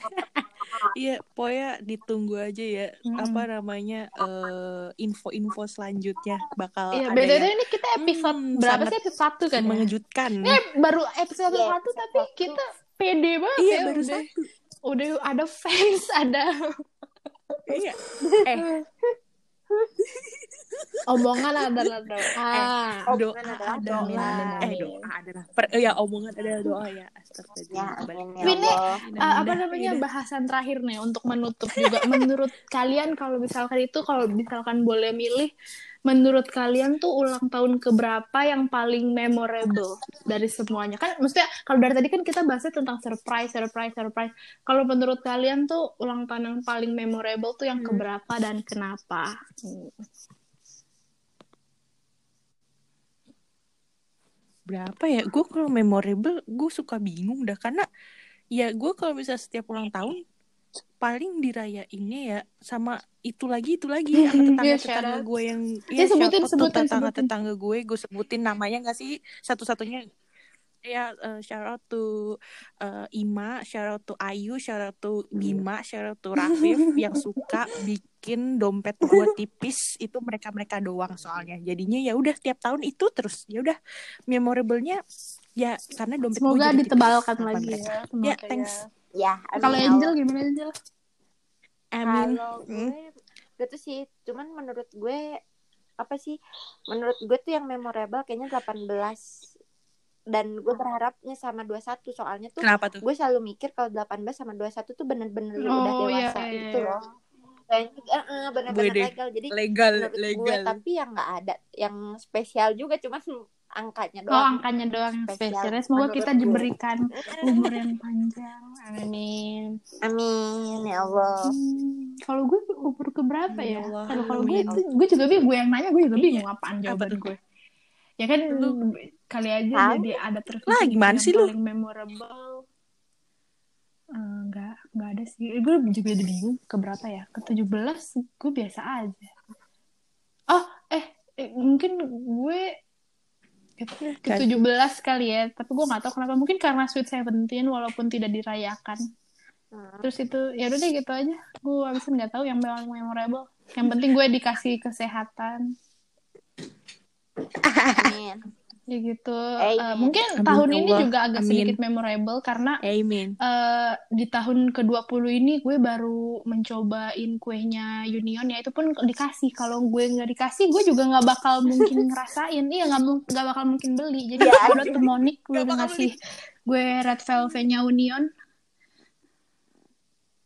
[LAUGHS] Iya, pokoknya ditunggu aja ya Mm-mm. apa namanya eh, info-info selanjutnya bakal Iya, ada beda yang ini kita episode Hmm, berapa sih episode satu kan? ya? mengejutkan. Eh baru episode Iya, satu episode tapi satu. kita pede banget Iya, ya baru udah, satu. udah ada fans ada Iya. [LAUGHS] Eh, [LAUGHS] omongan adalah doa. Oh, doa bukan adalah doa. eh doa adalah per, eh, ya omongan adalah doa ya. Astagfirullah. ya ya Ini, Eh, apa namanya udah. bahasan terakhir nih untuk menutup juga. [LAUGHS] menurut kalian kalau misalkan itu kalau misalkan boleh milih, menurut kalian tuh ulang tahun keberapa yang paling memorable dari semuanya? Kan maksudnya kalau dari tadi kan kita bahasnya tentang surprise, surprise, surprise. Kalau menurut kalian tuh ulang tahun yang paling memorable tuh yang keberapa dan kenapa? Hmm. Berapa ya? Gue kalau memorable, gue suka bingung dah karena ya gue kalau bisa setiap ulang tahun paling dirayainnya ya sama itu lagi itu lagi sama tetangga shout tetangga gue yang Ya, sebutin, sebutin, tetangga sebutin. tetangga gue gue sebutin namanya nggak sih satu satunya ya eh, shout out to eh, Ima shout out to Ayu shout out to Bima shout out to Rafif [LAUGHS] yang suka bikin dompet gue tipis itu mereka mereka doang soalnya jadinya ya udah tiap tahun itu terus ya udah memorable-nya ya karena dompet gue Semoga jadi tipis ditebalkan sama lagi mereka. ya. ya Semoga thanks ya. ya amin Kalau ya Angel gimana Angel? Amin Kalau Hmm. gue gitu sih, cuman menurut gue apa sih? Menurut gue tuh yang memorable kayaknya 18 dan gue berharapnya sama 21 soalnya tuh kenapa tuh gue selalu mikir kalau 18 sama 21 tuh bener-bener udah Oh, iya, dewasa iya, gitu iya. loh. Kayaknya eh, eh, bener-bener legal. Jadi legal menurut gue legal tapi yang nggak ada yang spesial juga cuman angkanya Oh, doang. angkanya doang Spesial spesialnya. Semoga menurut kita gue. diberikan [LAUGHS] umur yang panjang. Amin. Amin ya Allah. Hmm, kalau gue umur keberapa ya? ya Allah. Kalau kalau gue tuh- gue juga bingung. Gue yang nanya gue juga bingung apaan Apa jawaban gue. Ya kan Lu- kali aja jadi ada terus Lah, gimana yang sih lu? paling memorable. Eh, Enggak, enggak ada sih. Gue juga jadi bingung keberapa ya? Ke 17 gue biasa aja. Oh, eh, eh, mungkin gue ke ke Kan. 17 kali ya, tapi gue nggak tahu kenapa. Mungkin karena Sweet Seventeen walaupun tidak dirayakan. Hmm. Terus itu ya udah deh gitu aja. Gue abisin nggak tahu yang paling memorable. Yang penting gue dikasih kesehatan. Amin. Ya gitu. Amin. Eh, mungkin Amin, tahun ya ini Allah. juga agak Amin. sedikit memorable karena Amin eh di tahun ke-20 ini gue baru mencobain kuenya Union ya itu pun dikasih kalau gue nggak dikasih gue juga nggak bakal mungkin [LAUGHS] ngerasain iya nggak nggak bakal mungkin beli jadi Iya, udah tuh Monik [LAUGHS] gue udah ngasih gue red velvetnya Union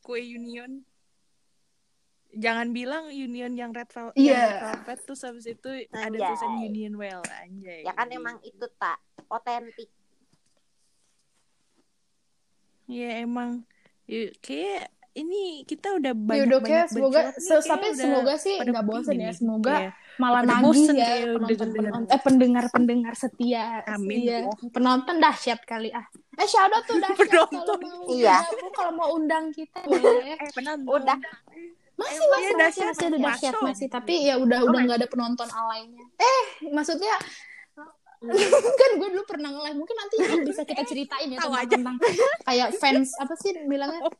kue union jangan bilang union yang red velvet Iya. yang red velvet terus habis itu ada Anjay. tulisan union well anjay Ya kan emang itu tak otentik. ya emang ya, kayak ini kita udah Ya banyak udah kayak banyak semoga se- tapi udah semoga sih nggak bosen ya semoga Iya. malah Pada nagih bosen ya kayak penonton penonton eh pendengar pendengar setia Amin. iya penonton dahsyat kali ah eh shout out tuh dahsyat kalau Penonton. mau Iya. [LAUGHS] gabung, kalau mau undang kita [LAUGHS] boleh Eh, penonton. Udah. Masih Iya, masih masih dahsyat? masih ada dahsyat masih tapi ya udah udah nggak ada penonton alainya eh maksudnya [LAUGHS] kan gue dulu pernah nge-live mungkin nanti bisa kita ceritain ya tentang, tentang kayak fans apa sih bilangnya? [LAUGHS]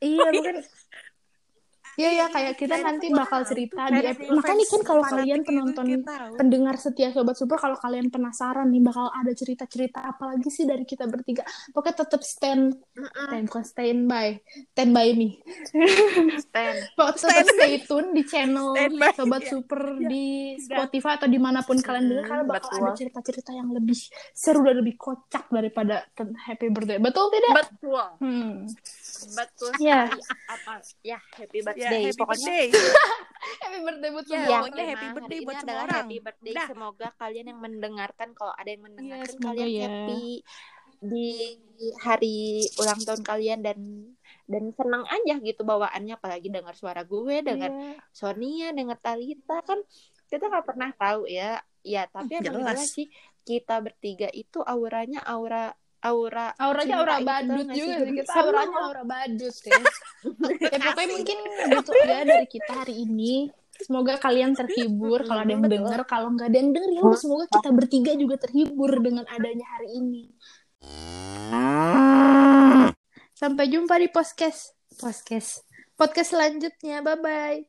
Iya. Mungkin Iya ya kayak kita nanti bakal cerita di ep- makanya kan kalau kalian penonton pendengar setia sobat super kalau kalian penasaran nih bakal ada cerita-cerita apa lagi sih dari kita bertiga pokoknya tetap stand stand bukan stand by stand by me Stand. [LAUGHS] Tetap stay tune di channel by. sobat Iya. super di Spotify atau di mana pun kalian dengar karena bakal betul. ada cerita-cerita yang lebih seru dan lebih kocak daripada happy birthday betul tidak Betul. hmm. Betul. Ya. sekali. Apa? Ya, happy Ya, birthday. happy Pokoknya birthday. [LAUGHS] happy birthday buat Ya, semua Ya, pokoknya happy birthday buat semua orang. Happy birthday. Dah. Semoga kalian yang mendengarkan kalau ada yang mendengarkan Iya, semoga kalian ya. happy di hari ulang tahun kalian dan dan senang aja gitu bawaannya apalagi dengar suara gue, dengar Iya. Sonia, dengar Talita kan kita nggak pernah tahu ya. Ya, tapi emang Jelas. jelas sih kita bertiga itu auranya aura aura auranya aura badut sih? juga sih. kita auranya aura badut ya. [LAUGHS] Ya pokoknya mungkin gitu ya dari kita hari ini. Semoga kalian terhibur kalau ada yang denger. Kalau nggak ada yang denger ya semoga kita bertiga juga terhibur dengan adanya hari ini. Sampai jumpa di podcast. Podcast. Podcast selanjutnya. Bye bye